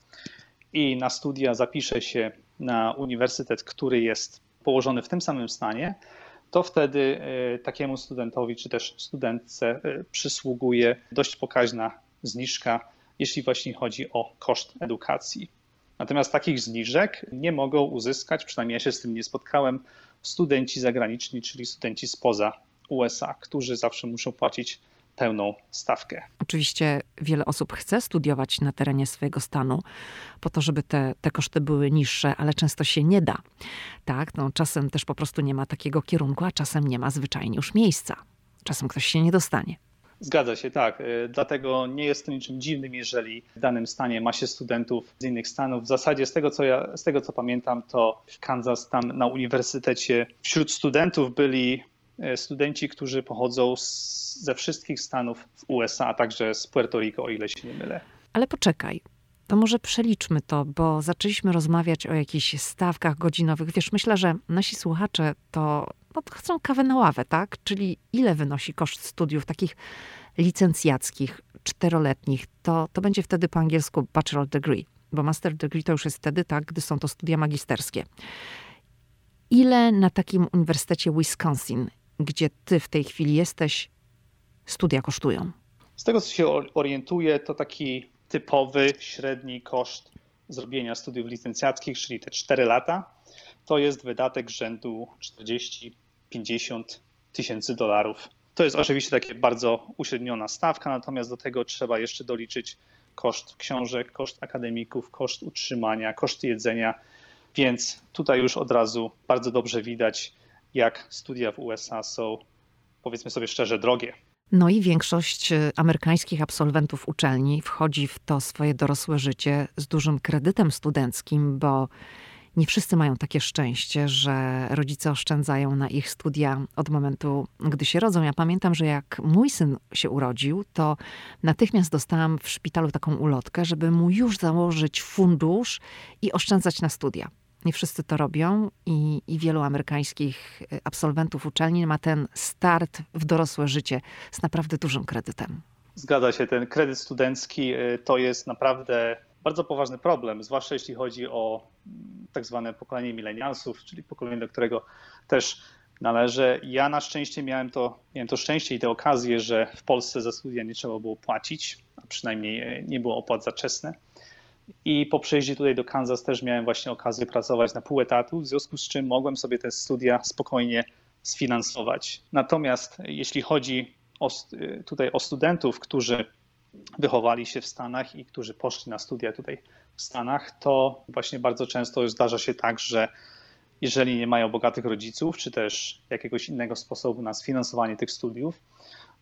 i na studia zapisze się na uniwersytet, który jest położony w tym samym stanie, to wtedy e, takiemu studentowi czy też studentce e, przysługuje dość pokaźna zniżka, jeśli właśnie chodzi o koszt edukacji. Natomiast takich zniżek nie mogą uzyskać, przynajmniej ja się z tym nie spotkałem, studenci zagraniczni, czyli studenci spoza USA, którzy zawsze muszą płacić pełną stawkę. Oczywiście wiele osób chce studiować na terenie swojego stanu po to, żeby te, te koszty były niższe, ale często się nie da. Tak, no, czasem też po prostu nie ma takiego kierunku, a czasem nie ma zwyczajnie już miejsca. Czasem ktoś się nie dostanie. Zgadza się, tak. Y, dlatego nie jest to niczym dziwnym, jeżeli w danym stanie ma się studentów z innych stanów. W zasadzie z tego, co ja, z tego co pamiętam, to w Kansas tam na uniwersytecie wśród studentów byli studenci, którzy pochodzą z, ze wszystkich stanów w USA, a także z Puerto Rico, o ile się nie mylę. Ale poczekaj, to może przeliczmy to, bo zaczęliśmy rozmawiać o jakichś stawkach godzinowych. Wiesz, myślę, że nasi słuchacze to no, chcą kawę na ławę, tak? Czyli ile wynosi koszt studiów takich licencjackich, czteroletnich? To, to będzie wtedy po angielsku bachelor degree, bo master degree to już jest wtedy, tak, gdy są to studia magisterskie. Ile na takim uniwersytecie Wisconsin, gdzie ty w tej chwili jesteś, studia kosztują? Z tego, co się orientuję, to taki typowy, średni koszt zrobienia studiów licencjackich, czyli te 4 lata, to jest wydatek rzędu 40-50 tysięcy dolarów. To jest oczywiście takie bardzo uśredniona stawka, natomiast do tego trzeba jeszcze doliczyć koszt książek, koszt akademików, koszt utrzymania, koszt jedzenia, więc tutaj już od razu bardzo dobrze widać, jak studia w USA są, powiedzmy sobie szczerze, drogie. No i większość y, amerykańskich absolwentów uczelni wchodzi w to swoje dorosłe życie z dużym kredytem studenckim, bo nie wszyscy mają takie szczęście, że rodzice oszczędzają na ich studia od momentu, gdy się rodzą. Ja pamiętam, że jak mój syn się urodził, to natychmiast dostałam w szpitalu taką ulotkę, żeby mu już założyć fundusz i oszczędzać na studia. Nie wszyscy to robią i, i wielu amerykańskich y, absolwentów uczelni ma ten start w dorosłe życie z naprawdę dużym kredytem. Zgadza się, ten kredyt studencki y, to jest naprawdę bardzo poważny problem, zwłaszcza jeśli chodzi o mm, tak zwane pokolenie milenialsów, czyli pokolenie, do którego też należę. Ja na szczęście miałem to, miałem to szczęście i tę okazję, że w Polsce za studia nie trzeba było płacić, a przynajmniej y, nie było opłat za czesne. I po przyjeździe tutaj do Kansas też miałem właśnie okazję pracować na pół etatu, w związku z czym mogłem sobie te studia spokojnie sfinansować. Natomiast jeśli chodzi o, tutaj o studentów, którzy wychowali się w Stanach i którzy poszli na studia tutaj w Stanach, to właśnie bardzo często zdarza się tak, że jeżeli nie mają bogatych rodziców, czy też jakiegoś innego sposobu na sfinansowanie tych studiów,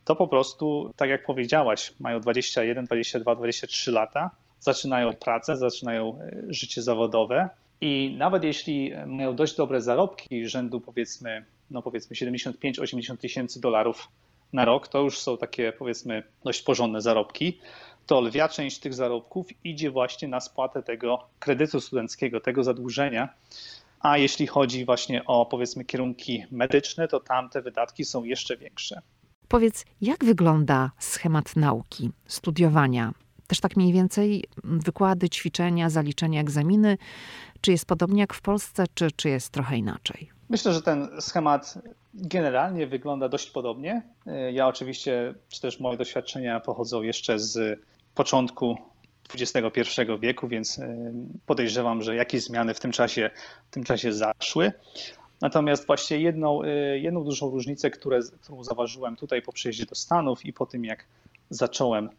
to po prostu, tak jak powiedziałaś, mają 21, 22, 23 lata zaczynają pracę, zaczynają e, życie zawodowe i nawet jeśli mają dość dobre zarobki rzędu powiedzmy, no powiedzmy 75-80 tysięcy dolarów na rok, to już są takie powiedzmy dość porządne zarobki, to lwia część tych zarobków idzie właśnie na spłatę tego kredytu studenckiego, tego zadłużenia. A jeśli chodzi właśnie o powiedzmy kierunki medyczne, to tam te wydatki są jeszcze większe. Powiedz, jak wygląda schemat nauki, studiowania też tak mniej więcej wykłady, ćwiczenia, zaliczenia, egzaminy. Czy jest podobnie jak w Polsce, czy, czy jest trochę inaczej? Myślę, że ten schemat generalnie wygląda dość podobnie. Ja oczywiście, czy też moje doświadczenia pochodzą jeszcze z początku XXI wieku, więc e, podejrzewam, że jakieś zmiany w tym czasie, w tym czasie zaszły. Natomiast właśnie jedną, e, jedną dużą różnicę, które, którą zauważyłem tutaj po przyjeździe do Stanów i po tym, jak zacząłem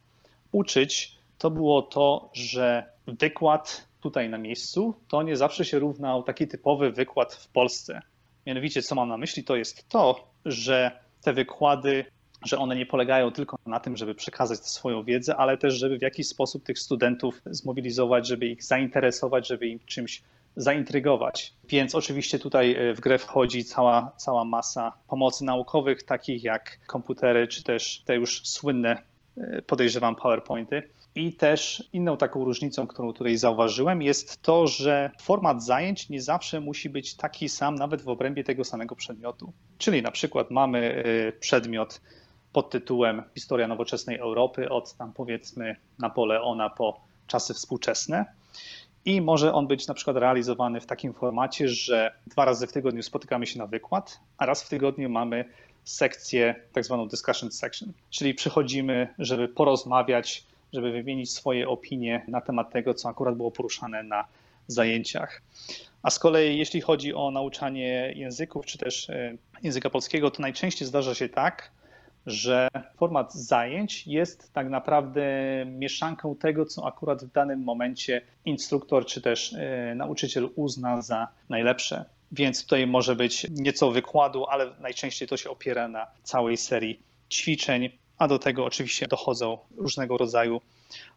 uczyć, to było to, że wykład tutaj na miejscu to nie zawsze się równał taki typowy wykład w Polsce. Mianowicie, co mam na myśli, to jest to, że te wykłady, że one nie polegają tylko na tym, żeby przekazać swoją wiedzę, ale też, żeby w jakiś sposób tych studentów zmobilizować, żeby ich zainteresować, żeby im czymś zaintrygować. Więc oczywiście tutaj e, w grę wchodzi cała, cała masa pomocy naukowych, takich jak komputery, czy też te już słynne, e, podejrzewam, PowerPointy I też inną taką różnicą, którą tutaj zauważyłem, jest to, że format zajęć nie zawsze musi być taki sam, nawet w obrębie tego samego przedmiotu. Czyli na przykład mamy y, przedmiot pod tytułem Historia nowoczesnej Europy od tam powiedzmy Napoleona po czasy współczesne. I może on być na przykład realizowany w takim formacie, że dwa razy w tygodniu spotykamy się na wykład, a raz w tygodniu mamy sekcję, tak zwaną discussion section, czyli przychodzimy, żeby porozmawiać, żeby wymienić swoje opinie na temat tego, co akurat było poruszane na zajęciach. A z kolei, jeśli chodzi o nauczanie języków, czy też e, języka polskiego, to najczęściej zdarza się tak, że format zajęć jest tak naprawdę mieszanką tego, co akurat w danym momencie instruktor czy też e, nauczyciel uzna za najlepsze. Więc tutaj może być nieco wykładu, ale najczęściej to się opiera na całej serii ćwiczeń, a do tego oczywiście dochodzą różnego rodzaju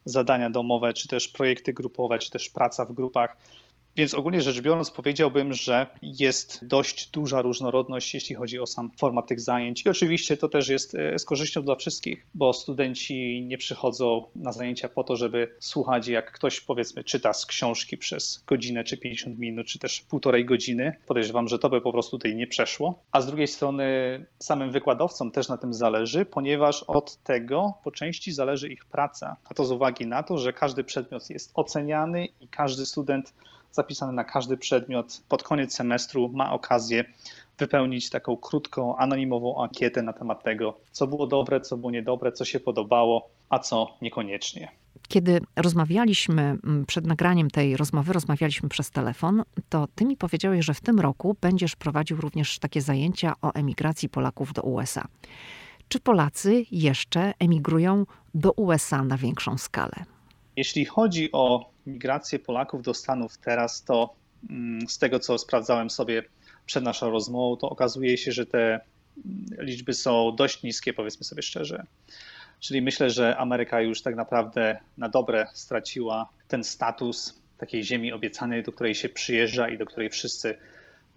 zadania domowe, czy też projekty grupowe, czy też praca w grupach. Więc ogólnie rzecz biorąc, powiedziałbym, że jest dość duża różnorodność, jeśli chodzi o sam format tych zajęć. I oczywiście to też jest e, z korzyścią dla wszystkich, bo studenci nie przychodzą na zajęcia po to, żeby słuchać, jak ktoś powiedzmy czyta z książki przez godzinę, czy 50 minut, czy też półtorej godziny. Podejrzewam, że to by po prostu tutaj nie przeszło. A z drugiej strony samym wykładowcom też na tym zależy, ponieważ od tego po części zależy ich praca. A to z uwagi na to, że każdy przedmiot jest oceniany i każdy student zapisany na każdy przedmiot. Pod koniec semestru ma okazję wypełnić taką krótką, anonimową ankietę na temat tego, co było dobre, co było niedobre, co się podobało, a co niekoniecznie. Kiedy rozmawialiśmy mm, przed nagraniem tej rozmowy, rozmawialiśmy przez telefon, to ty mi powiedziałeś, że w tym roku będziesz prowadził również takie zajęcia o emigracji Polaków do USA. Czy Polacy jeszcze emigrują do USA na większą skalę? Jeśli chodzi o migrację Polaków do Stanów teraz, to mm, z tego co sprawdzałem sobie przed naszą rozmową, to okazuje się, że te mm, liczby są dość niskie, powiedzmy sobie szczerze. Czyli myślę, że Ameryka już tak naprawdę na dobre straciła ten status takiej ziemi obiecanej, do której się przyjeżdża i do której wszyscy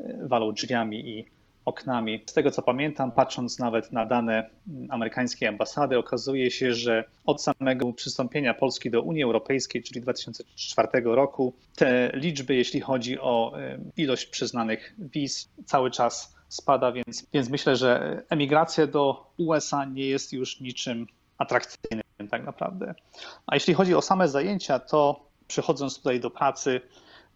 e, walą drzwiami i oknami. Z tego co pamiętam, patrząc nawet na dane amerykańskiej ambasady, okazuje się, że od samego przystąpienia Polski do Unii Europejskiej, czyli 2004 roku, te liczby, jeśli chodzi o ilość przyznanych wiz, cały czas spada, więc, więc myślę, że emigracja do USA nie jest już niczym atrakcyjnym tak naprawdę. A jeśli chodzi o same zajęcia, to przychodząc tutaj do pracy,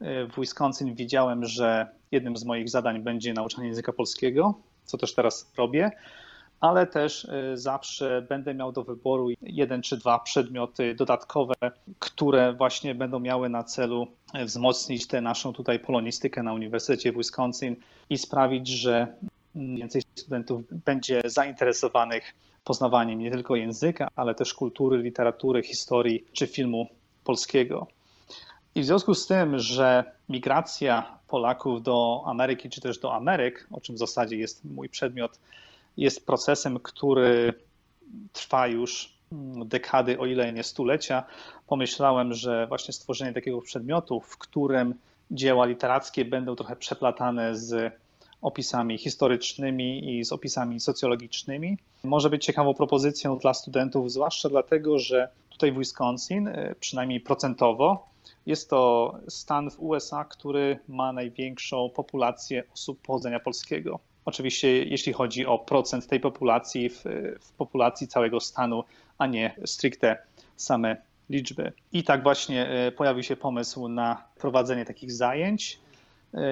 w Wisconsin widziałem, że jednym z moich zadań będzie nauczanie języka polskiego, co też teraz robię, ale też y, zawsze będę miał do wyboru jeden czy dwa przedmioty dodatkowe, które właśnie będą miały na celu wzmocnić tę naszą tutaj polonistykę na Uniwersytecie w Wisconsin i sprawić, że więcej studentów będzie zainteresowanych poznawaniem nie tylko języka, ale też kultury, literatury, historii czy filmu polskiego. I w związku z tym, że migracja Polaków do Ameryki, czy też do Ameryk, o czym w zasadzie jest mój przedmiot, jest procesem, który trwa już dekady, o ile nie stulecia, pomyślałem, że właśnie stworzenie takiego przedmiotu, w którym dzieła literackie będą trochę przeplatane z opisami historycznymi i z opisami socjologicznymi, może być ciekawą propozycją dla studentów, zwłaszcza dlatego, że tutaj w Wisconsin, przynajmniej procentowo, jest to stan w USA, który ma największą populację osób pochodzenia polskiego. Oczywiście, jeśli chodzi o procent tej populacji w, w populacji całego stanu, a nie stricte same liczby. I tak właśnie e, pojawił się pomysł na prowadzenie takich zajęć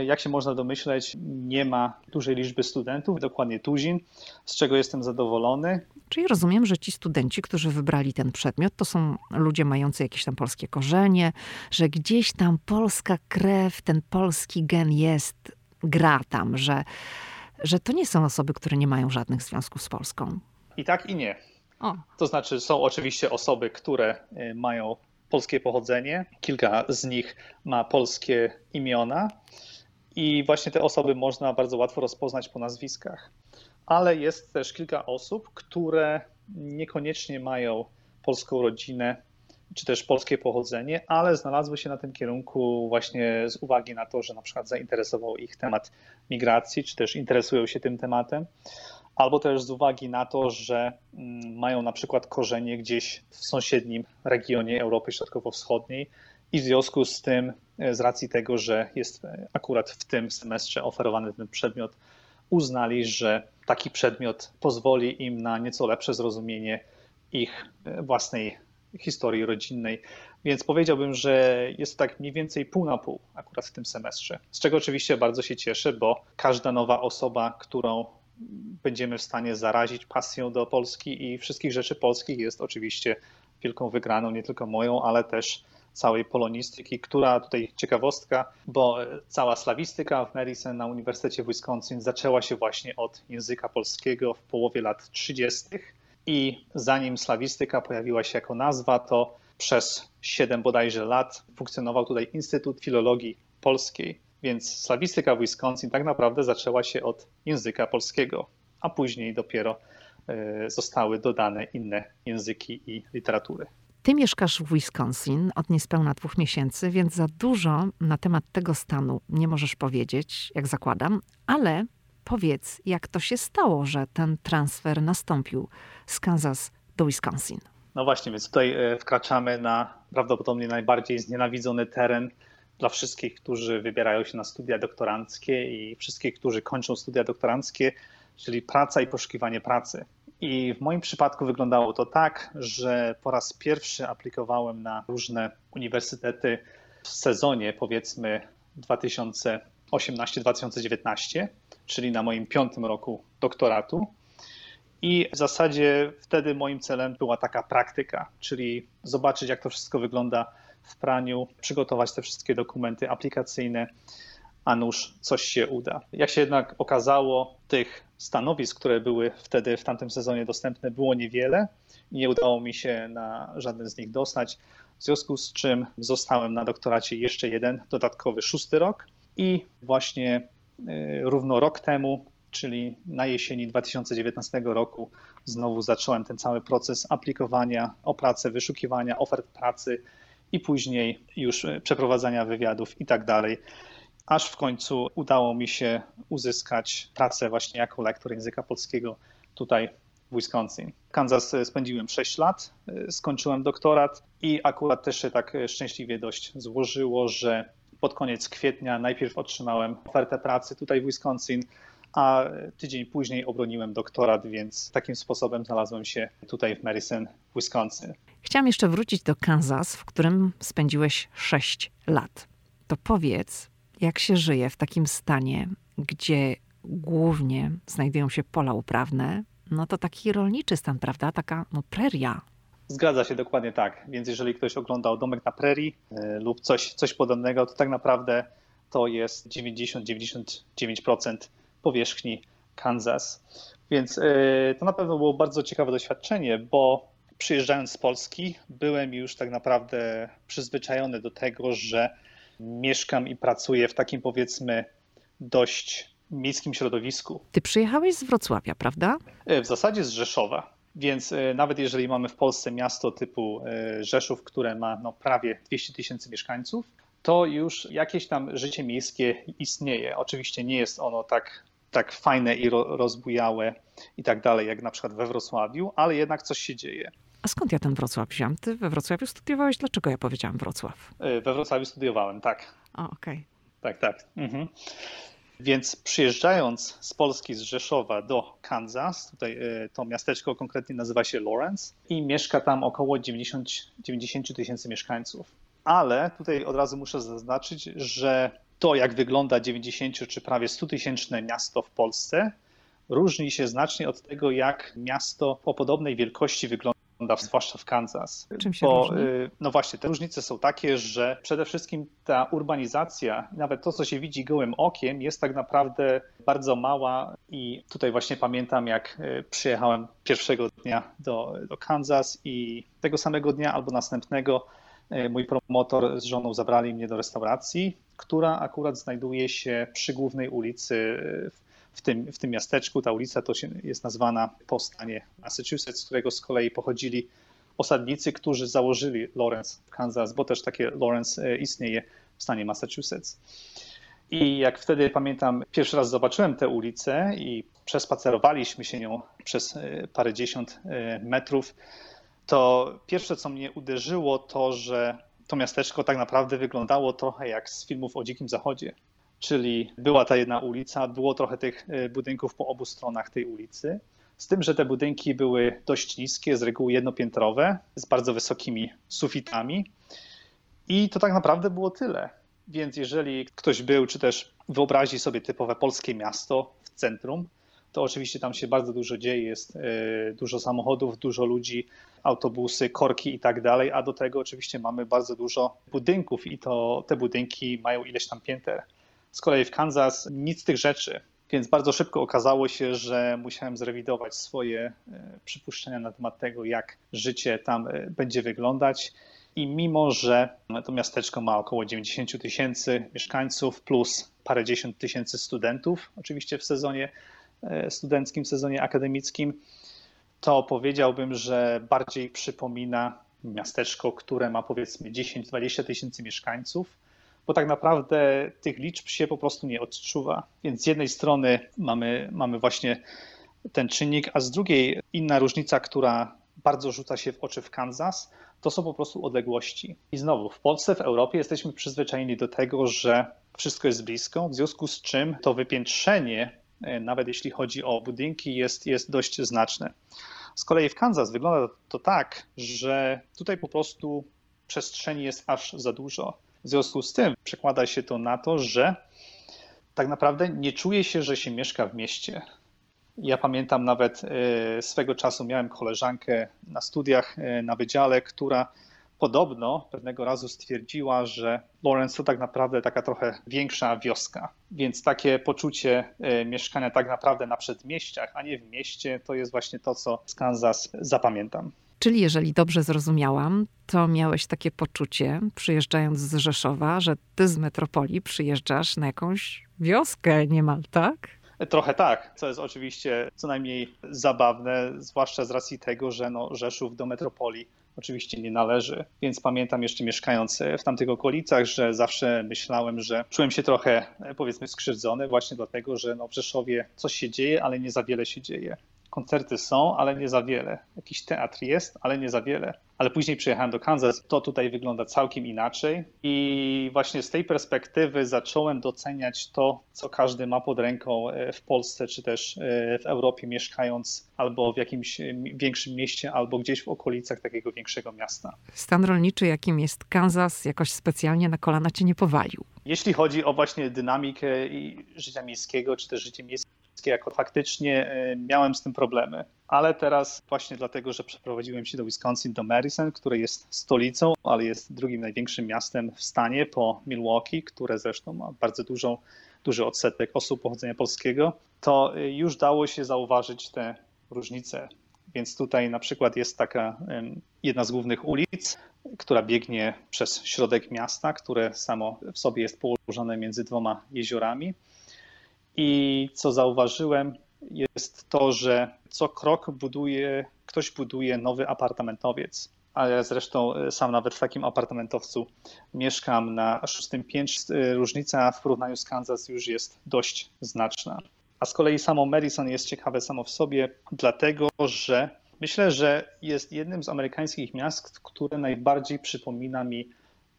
jak się można domyśleć, nie ma dużej liczby studentów, dokładnie tuzin, z czego jestem zadowolony. Czyli rozumiem, że ci studenci, którzy wybrali ten przedmiot, to są ludzie mający jakieś tam polskie korzenie, że gdzieś tam polska krew, ten polski gen jest, gra tam, że, że to nie są osoby, które nie mają żadnych związków z Polską. I tak, i nie. O. To znaczy, są oczywiście osoby, które e, mają polskie pochodzenie, kilka z nich ma polskie imiona i właśnie te osoby można bardzo łatwo rozpoznać po nazwiskach. Ale jest też kilka osób, które niekoniecznie mają polską rodzinę czy też polskie pochodzenie, ale znalazły się na tym kierunku właśnie z uwagi na to, że na przykład zainteresował ich temat migracji, czy też interesują się tym tematem. albo też z uwagi na to, że mm, mają na przykład korzenie gdzieś w sąsiednim regionie Europy Środkowo-Wschodniej i w związku z tym, e, z racji tego, że jest e, akurat w tym semestrze oferowany ten przedmiot, uznali, że taki przedmiot pozwoli im na nieco lepsze zrozumienie ich e, własnej historii rodzinnej. Więc powiedziałbym, że jest tak mniej więcej pół na pół akurat w tym semestrze. Z czego oczywiście bardzo się cieszę, bo każda nowa osoba, którą będziemy w stanie zarazić pasją do Polski i wszystkich rzeczy polskich jest oczywiście wielką wygraną, nie tylko moją, ale też całej polonistyki, która tutaj ciekawostka, bo cała slawistyka w Madison na Uniwersytecie Wisconsin zaczęła się właśnie od języka polskiego w połowie lat 30. I zanim slawistyka pojawiła się jako nazwa, to przez 7 bodajże lat funkcjonował tutaj Instytut Filologii Polskiej. Więc slawistyka w Wisconsin tak naprawdę zaczęła się od języka polskiego, a później dopiero e, zostały dodane inne języki i literatury. Ty mieszkasz w Wisconsin od niespełna dwóch miesięcy, więc za dużo na temat tego stanu nie możesz powiedzieć, jak zakładam, ale powiedz, jak to się stało, że ten transfer nastąpił z Kansas do Wisconsin. No właśnie, więc tutaj e, wkraczamy na prawdopodobnie najbardziej znienawidzony teren dla wszystkich, którzy wybierają się na studia doktoranckie i wszystkich, którzy kończą studia doktoranckie, czyli praca i poszukiwanie pracy. I w moim przypadku wyglądało to tak, że po raz pierwszy aplikowałem na różne uniwersytety w sezonie, powiedzmy 2018-2019, czyli na moim piątym roku doktoratu. I w zasadzie wtedy moim celem była taka praktyka, czyli zobaczyć, jak to wszystko wygląda w praniu, przygotować te wszystkie dokumenty aplikacyjne, a nuż coś się uda. Jak się jednak okazało, tych stanowisk, które były wtedy w tamtym sezonie dostępne, było niewiele nie udało mi się na żaden z nich dostać. W związku z czym zostałem na doktoracie jeszcze jeden dodatkowy szósty rok i właśnie y, równo rok temu, czyli na jesieni 2019 roku, znowu zacząłem ten cały proces aplikowania o pracę, wyszukiwania ofert pracy i później już przeprowadzania wywiadów i tak dalej aż w końcu udało mi się uzyskać pracę właśnie jako lektor języka polskiego tutaj w Wisconsin. W Kansas spędziłem 6 lat, skończyłem doktorat i akurat też się tak szczęśliwie dość złożyło, że pod koniec kwietnia najpierw otrzymałem ofertę pracy tutaj w Wisconsin, a tydzień później obroniłem doktorat, więc takim sposobem znalazłem się tutaj w Madison, Wisconsin. Chciałam jeszcze wrócić do Kansas, w którym spędziłeś 6 lat. To powiedz, jak się żyje w takim stanie, gdzie głównie znajdują się pola uprawne, no to taki rolniczy stan, prawda? Taka no, preria. Zgadza się dokładnie tak. Więc jeżeli ktoś oglądał domek na prerii yy, lub coś, coś podobnego, to tak naprawdę to jest 90-99% powierzchni Kansas. Więc yy, to na pewno było bardzo ciekawe doświadczenie, bo przyjeżdżając z Polski, byłem już tak naprawdę przyzwyczajony do tego, że mieszkam i pracuję w takim powiedzmy dość miejskim środowisku. Ty przyjechałeś z Wrocławia, prawda? E, w zasadzie z Rzeszowa. Więc e, nawet jeżeli mamy w Polsce miasto typu e, Rzeszów, które ma no, prawie 200 tysięcy mieszkańców, to już jakieś tam życie miejskie istnieje. Oczywiście nie jest ono tak, tak fajne i rozbujałe i tak dalej, jak na przykład we Wrocławiu, ale jednak coś się dzieje. A skąd ja ten Wrocław wziąłem? Ty we Wrocławiu studiowałeś? Dlaczego ja powiedziałam Wrocław? E, we Wrocławiu studiowałem, tak. O, okej. Okay. Tak, tak. Mhm. Więc przyjeżdżając z Polski, z Rzeszowa do Kansas, tutaj e, to miasteczko konkretnie nazywa się Lawrence i mieszka tam około 90, 90 tysięcy mieszkańców. Ale tutaj od razu muszę zaznaczyć, że to jak wygląda 90 czy prawie 100 tysięczne miasto w Polsce różni się znacznie od tego, jak miasto o podobnej wielkości wygląda zwłaszcza w Kansas. Czym się Bo, różni? Y, no właśnie, te różnice są takie, że przede wszystkim ta urbanizacja, nawet to, co się widzi gołym okiem, jest tak naprawdę bardzo mała i tutaj właśnie pamiętam, jak y, przyjechałem pierwszego dnia do, do Kansas i tego samego dnia albo następnego y, mój promotor z żoną zabrali mnie do restauracji, która akurat znajduje się przy głównej ulicy w w tym, w tym miasteczku. Ta ulica to się, jest nazwana po stanie Massachusetts, z którego z kolei pochodzili osadnicy, którzy założyli Lawrence w Kansas, bo też takie Lawrence e, istnieje w stanie Massachusetts. I jak wtedy pamiętam, pierwszy raz zobaczyłem tę ulicę i przespacerowaliśmy się nią przez e, parędziesiąt e, metrów, to pierwsze, co mnie uderzyło, to że to miasteczko tak naprawdę wyglądało trochę jak z filmów o Dzikim Zachodzie. Czyli była ta jedna ulica, było trochę tych e, budynków po obu stronach tej ulicy. Z tym, że te budynki były dość niskie, z reguły jednopiętrowe, z bardzo wysokimi sufitami. I to tak naprawdę było tyle. Więc jeżeli ktoś był, czy też wyobrazi sobie typowe polskie miasto w centrum, to oczywiście tam się bardzo dużo dzieje, jest e, dużo samochodów, dużo ludzi, autobusy, korki i tak dalej, a do tego oczywiście mamy bardzo dużo budynków i to te budynki mają ileś tam pięter. Z kolei w Kansas nic z tych rzeczy, więc bardzo szybko okazało się, że musiałem zrewidować swoje e, przypuszczenia na temat tego, jak życie tam e, będzie wyglądać. I mimo, że to miasteczko ma około 90 tysięcy mieszkańców plus parędziesiąt tysięcy studentów, oczywiście w sezonie e, studenckim, sezonie akademickim, to powiedziałbym, że bardziej przypomina miasteczko, które ma powiedzmy 10-20 tysięcy mieszkańców, bo tak naprawdę tych liczb się po prostu nie odczuwa. Więc z jednej strony mamy, mamy właśnie ten czynnik, a z drugiej inna różnica, która bardzo rzuca się w oczy w Kansas, to są po prostu odległości. I znowu, w Polsce, w Europie jesteśmy przyzwyczajeni do tego, że wszystko jest blisko, w związku z czym to wypiętrzenie, e, nawet jeśli chodzi o budynki, jest, jest dość znaczne. Z kolei w Kansas wygląda to tak, że tutaj po prostu przestrzeni jest aż za dużo. W związku z tym przekłada się to na to, że tak naprawdę nie czuje się, że się mieszka w mieście. Ja pamiętam nawet e, swego czasu miałem koleżankę na studiach e, na wydziale, która podobno pewnego razu stwierdziła, że Lawrence to tak naprawdę taka trochę większa wioska. Więc takie poczucie e, mieszkania tak naprawdę na przedmieściach, a nie w mieście, to jest właśnie to, co z Kansas zapamiętam. Czyli jeżeli dobrze zrozumiałam, to miałeś takie poczucie, przyjeżdżając z Rzeszowa, że ty z metropolii przyjeżdżasz na jakąś wioskę niemal, tak? Trochę tak, co jest oczywiście co najmniej zabawne, zwłaszcza z racji tego, że no Rzeszów do metropolii oczywiście nie należy. Więc pamiętam jeszcze mieszkając w tamtych okolicach, że zawsze myślałem, że czułem się trochę powiedzmy skrzywdzony właśnie dlatego, że no w Rzeszowie coś się dzieje, ale nie za wiele się dzieje koncerty są, ale nie za wiele. Jakiś teatr jest, ale nie za wiele. Ale później przyjechałem do Kansas, to tutaj wygląda całkiem inaczej i właśnie z tej perspektywy zacząłem doceniać to, co każdy ma pod ręką e, w Polsce, czy też e, w Europie, mieszkając albo w jakimś e, większym mieście, albo gdzieś w okolicach takiego większego miasta. Stan rolniczy, jakim jest Kansas, jakoś specjalnie na kolana cię nie powalił. Jeśli chodzi o właśnie dynamikę życia miejskiego, czy też życie miejskie, jako faktycznie e, miałem z tym problemy. Ale teraz właśnie dlatego, że przeprowadziłem się do Wisconsin, do Madison, które jest stolicą, ale jest drugim największym miastem w stanie po Milwaukee, które zresztą ma bardzo dużą, duży odsetek osób pochodzenia polskiego, to e, już dało się zauważyć te różnice. Więc tutaj na przykład jest taka jedna z głównych ulic, która biegnie przez środek miasta, które samo w sobie jest położone między dwoma jeziorami. I co zauważyłem, jest to, że co krok buduje, ktoś buduje nowy apartamentowiec. A ja zresztą e, sam nawet w takim apartamentowcu mieszkam na szóstym piętrze. Różnica w porównaniu z Kansas już jest dość znaczna. A z kolei samo Madison jest ciekawe samo w sobie, dlatego że myślę, że jest jednym z amerykańskich miast, które najbardziej przypomina mi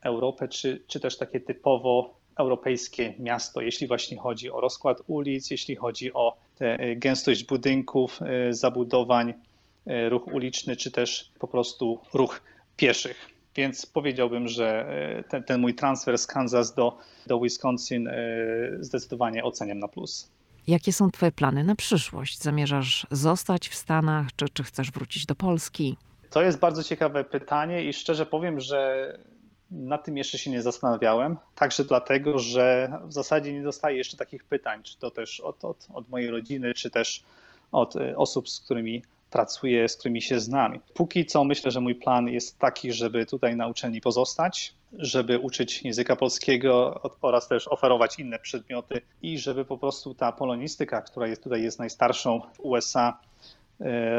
Europę, czy, czy też takie typowo europejskie miasto, jeśli właśnie chodzi o rozkład ulic, jeśli chodzi o tę gęstość budynków, e, zabudowań, e, ruch uliczny, czy też po prostu ruch pieszych. Więc powiedziałbym, że e, ten, ten mój transfer z Kansas do, do Wisconsin zdecydowanie oceniam na plus. Jakie są Twoje plany na przyszłość? Zamierzasz zostać w Stanach, czy, czy chcesz wrócić do Polski? To jest bardzo ciekawe pytanie i szczerze powiem, że nad tym jeszcze się nie zastanawiałem, także dlatego, że w zasadzie nie dostaję jeszcze takich pytań, czy to też od, od, od mojej rodziny, czy też od e, osób, z którymi pracuję, z którymi się znam. Póki co myślę, że mój plan jest taki, żeby tutaj na uczelni pozostać, żeby uczyć języka polskiego oraz też oferować inne przedmioty i żeby po prostu ta polonistyka, która jest tutaj jest najstarszą w USA,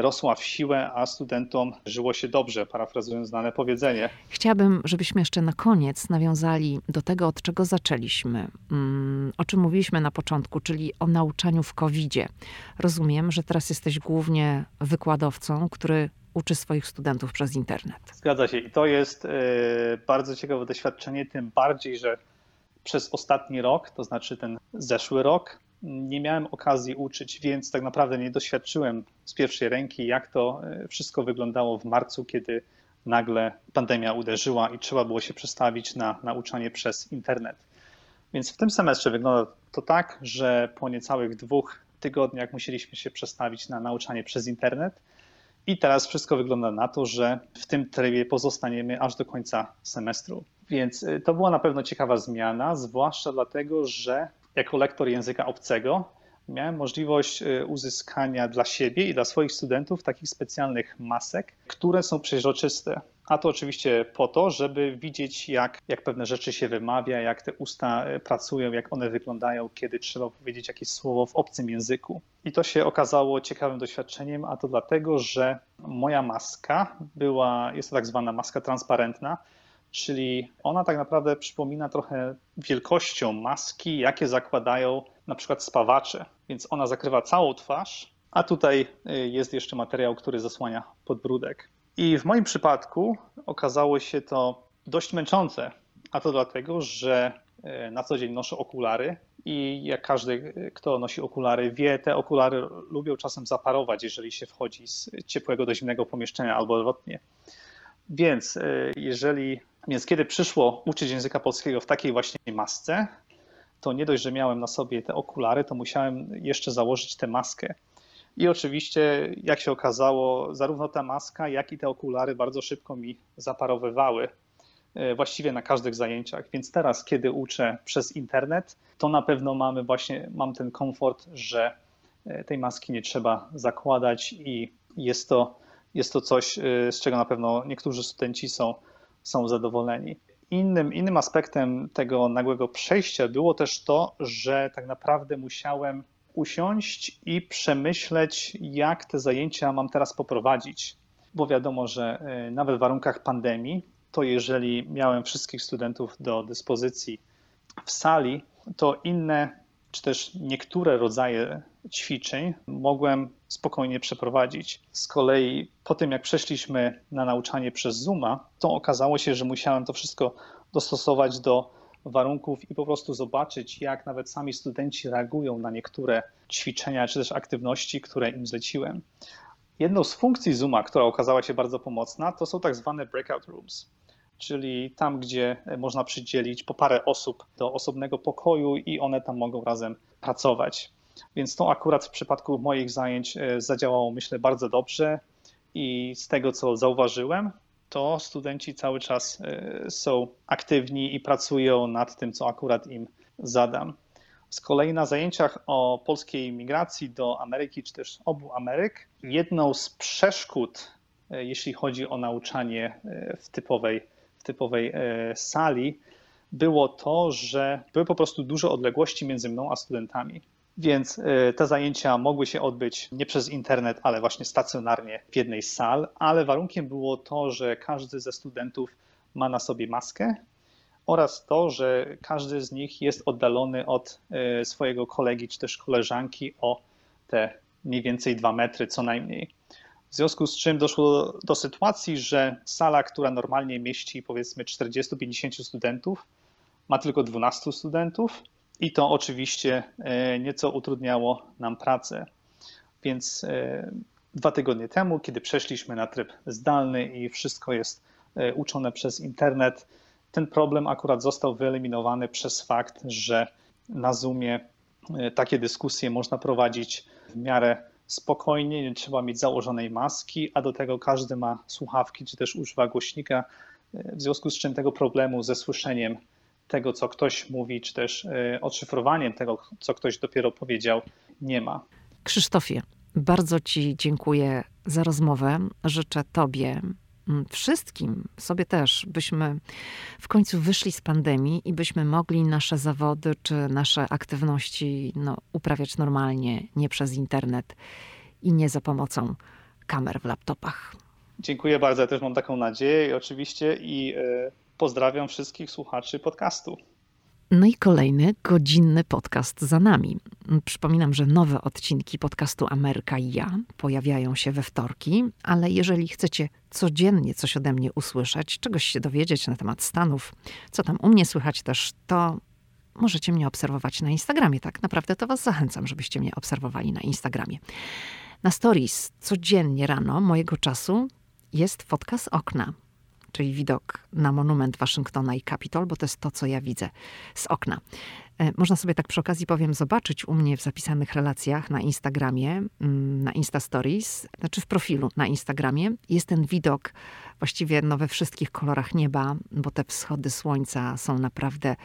rosła w siłę, a studentom żyło się dobrze, parafrazując znane powiedzenie. Chciałabym, żebyśmy jeszcze na koniec nawiązali do tego, od czego zaczęliśmy, mm, o czym mówiliśmy na początku, czyli o nauczaniu w COVID-zie. Rozumiem, że teraz jesteś głównie wykładowcą, który uczy swoich studentów przez internet. Zgadza się i to jest e, bardzo ciekawe doświadczenie, tym bardziej, że przez ostatni rok, to znaczy ten zeszły rok, nie miałem okazji uczyć, więc tak naprawdę nie doświadczyłem z pierwszej ręki, jak to e, wszystko wyglądało w marcu, kiedy nagle pandemia uderzyła i trzeba było się przestawić na nauczanie przez internet. Więc w tym semestrze wygląda to tak, że po niecałych dwóch tygodniach musieliśmy się przestawić na nauczanie przez internet. I teraz wszystko wygląda na to, że w tym trybie pozostaniemy aż do końca semestru. Więc e, to była na pewno ciekawa zmiana, zwłaszcza dlatego, że jako lektor języka obcego miałem możliwość y, uzyskania dla siebie i dla swoich studentów takich specjalnych masek, które są przeźroczyste. A to oczywiście po to, żeby widzieć, jak, jak pewne rzeczy się wymawia, jak te usta y, pracują, jak one wyglądają, kiedy trzeba powiedzieć jakieś słowo w obcym języku. I to się okazało ciekawym doświadczeniem, a to dlatego, że moja maska była, jest to tak zwana maska transparentna, czyli ona tak naprawdę przypomina trochę wielkością maski, jakie zakładają na przykład spawacze, więc ona zakrywa całą twarz, a tutaj y, jest jeszcze materiał, który zasłania podbródek. I w moim przypadku okazało się to dość męczące, a to dlatego, że y, na co dzień noszę okulary i jak każdy, y, kto nosi okulary, wie, te okulary lubią czasem zaparować, jeżeli się wchodzi z ciepłego do zimnego pomieszczenia albo odwrotnie. Więc jeżeli więc kiedy przyszło uczyć języka polskiego w takiej właśnie masce, to nie dość, że miałem na sobie te okulary, to musiałem jeszcze założyć tę maskę. I oczywiście, jak się okazało, zarówno ta maska, jak i te okulary bardzo szybko mi zaparowywały e, właściwie na każdych zajęciach. Więc teraz, kiedy uczę przez internet, to na pewno mamy właśnie, mam ten komfort, że e, tej maski nie trzeba zakładać i jest to, jest to coś, e, z czego na pewno niektórzy studenci są są zadowoleni. Innym, innym aspektem tego nagłego przejścia było też to, że tak naprawdę musiałem usiąść i przemyśleć, jak te zajęcia mam teraz poprowadzić. Bo wiadomo, że e, nawet w warunkach pandemii, to jeżeli miałem wszystkich studentów do dyspozycji w sali, to inne czy też niektóre rodzaje ćwiczeń mogłem spokojnie przeprowadzić. Z kolei po tym, jak przeszliśmy na nauczanie przez Zooma, to okazało się, że musiałem to wszystko dostosować do warunków i po prostu zobaczyć, jak nawet sami studenci reagują na niektóre ćwiczenia czy też aktywności, które im zleciłem. Jedną z funkcji Zooma, która okazała się bardzo pomocna, to są tak zwane breakout rooms czyli tam, gdzie można przydzielić po parę osób do osobnego pokoju i one tam mogą razem pracować. Więc to akurat w przypadku moich zajęć e, zadziałało, myślę, bardzo dobrze i z tego, co zauważyłem, to studenci cały czas e, są aktywni i pracują nad tym, co akurat im zadam. Z kolei na zajęciach o polskiej migracji do Ameryki, czy też obu Ameryk, jedną z przeszkód, e, jeśli chodzi o nauczanie w typowej typowej e, sali, było to, że były po prostu duże odległości między mną a studentami. Więc e, te zajęcia mogły się odbyć nie przez internet, ale właśnie stacjonarnie w jednej z sal, ale warunkiem było to, że każdy ze studentów ma na sobie maskę oraz to, że każdy z nich jest oddalony od e, swojego kolegi czy też koleżanki o te mniej więcej dwa metry co najmniej. W związku z czym doszło do, do sytuacji, że sala, która normalnie mieści powiedzmy 40-50 studentów, ma tylko 12 studentów i to oczywiście e, nieco utrudniało nam pracę. Więc e, dwa tygodnie temu, kiedy przeszliśmy na tryb zdalny i wszystko jest e, uczone przez internet, ten problem akurat został wyeliminowany przez fakt, że na Zoomie takie dyskusje można prowadzić w miarę spokojnie, nie trzeba mieć założonej maski, a do tego każdy ma słuchawki czy też używa głośnika, w związku z czym tego problemu ze słyszeniem tego, co ktoś mówi, czy też e, odszyfrowaniem tego, co ktoś dopiero powiedział, nie ma. Krzysztofie, bardzo Ci dziękuję za rozmowę. Życzę Tobie, wszystkim, sobie też, byśmy w końcu wyszli z pandemii i byśmy mogli nasze zawody czy nasze aktywności no, uprawiać normalnie, nie przez internet. i nie za pomocą kamer w laptopach. Dziękuję bardzo, ja też mam taką nadzieję oczywiście i e, pozdrawiam wszystkich słuchaczy podcastu. No i kolejny godzinny podcast za nami. Przypominam, że nowe odcinki podcastu Ameryka i ja pojawiają się we wtorki, ale jeżeli chcecie codziennie coś ode mnie usłyszeć, czegoś się dowiedzieć na temat Stanów, co tam u mnie słychać też, to możecie mnie obserwować na Instagramie. Tak naprawdę to Was zachęcam, żebyście mnie obserwowali na Instagramie. Na stories codziennie rano mojego czasu jest z okna czyli widok na monument Waszyngtona i Kapitol, bo to jest to, co ja widzę z okna. E, można sobie tak przy okazji powiem zobaczyć u mnie w zapisanych relacjach na Instagramie, mm, na Insta Stories, znaczy w profilu na Instagramie. Jest ten widok właściwie no, we wszystkich kolorach nieba, bo te wschody słońca są naprawdę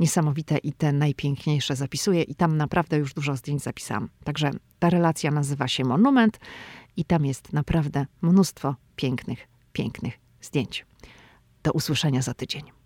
niesamowite i te najpiękniejsze zapisuję i tam naprawdę już dużo zdjęć zapisałam. Także ta relacja nazywa się Monument i tam jest naprawdę mnóstwo pięknych, pięknych zdjęć. Do usłyszenia za tydzień.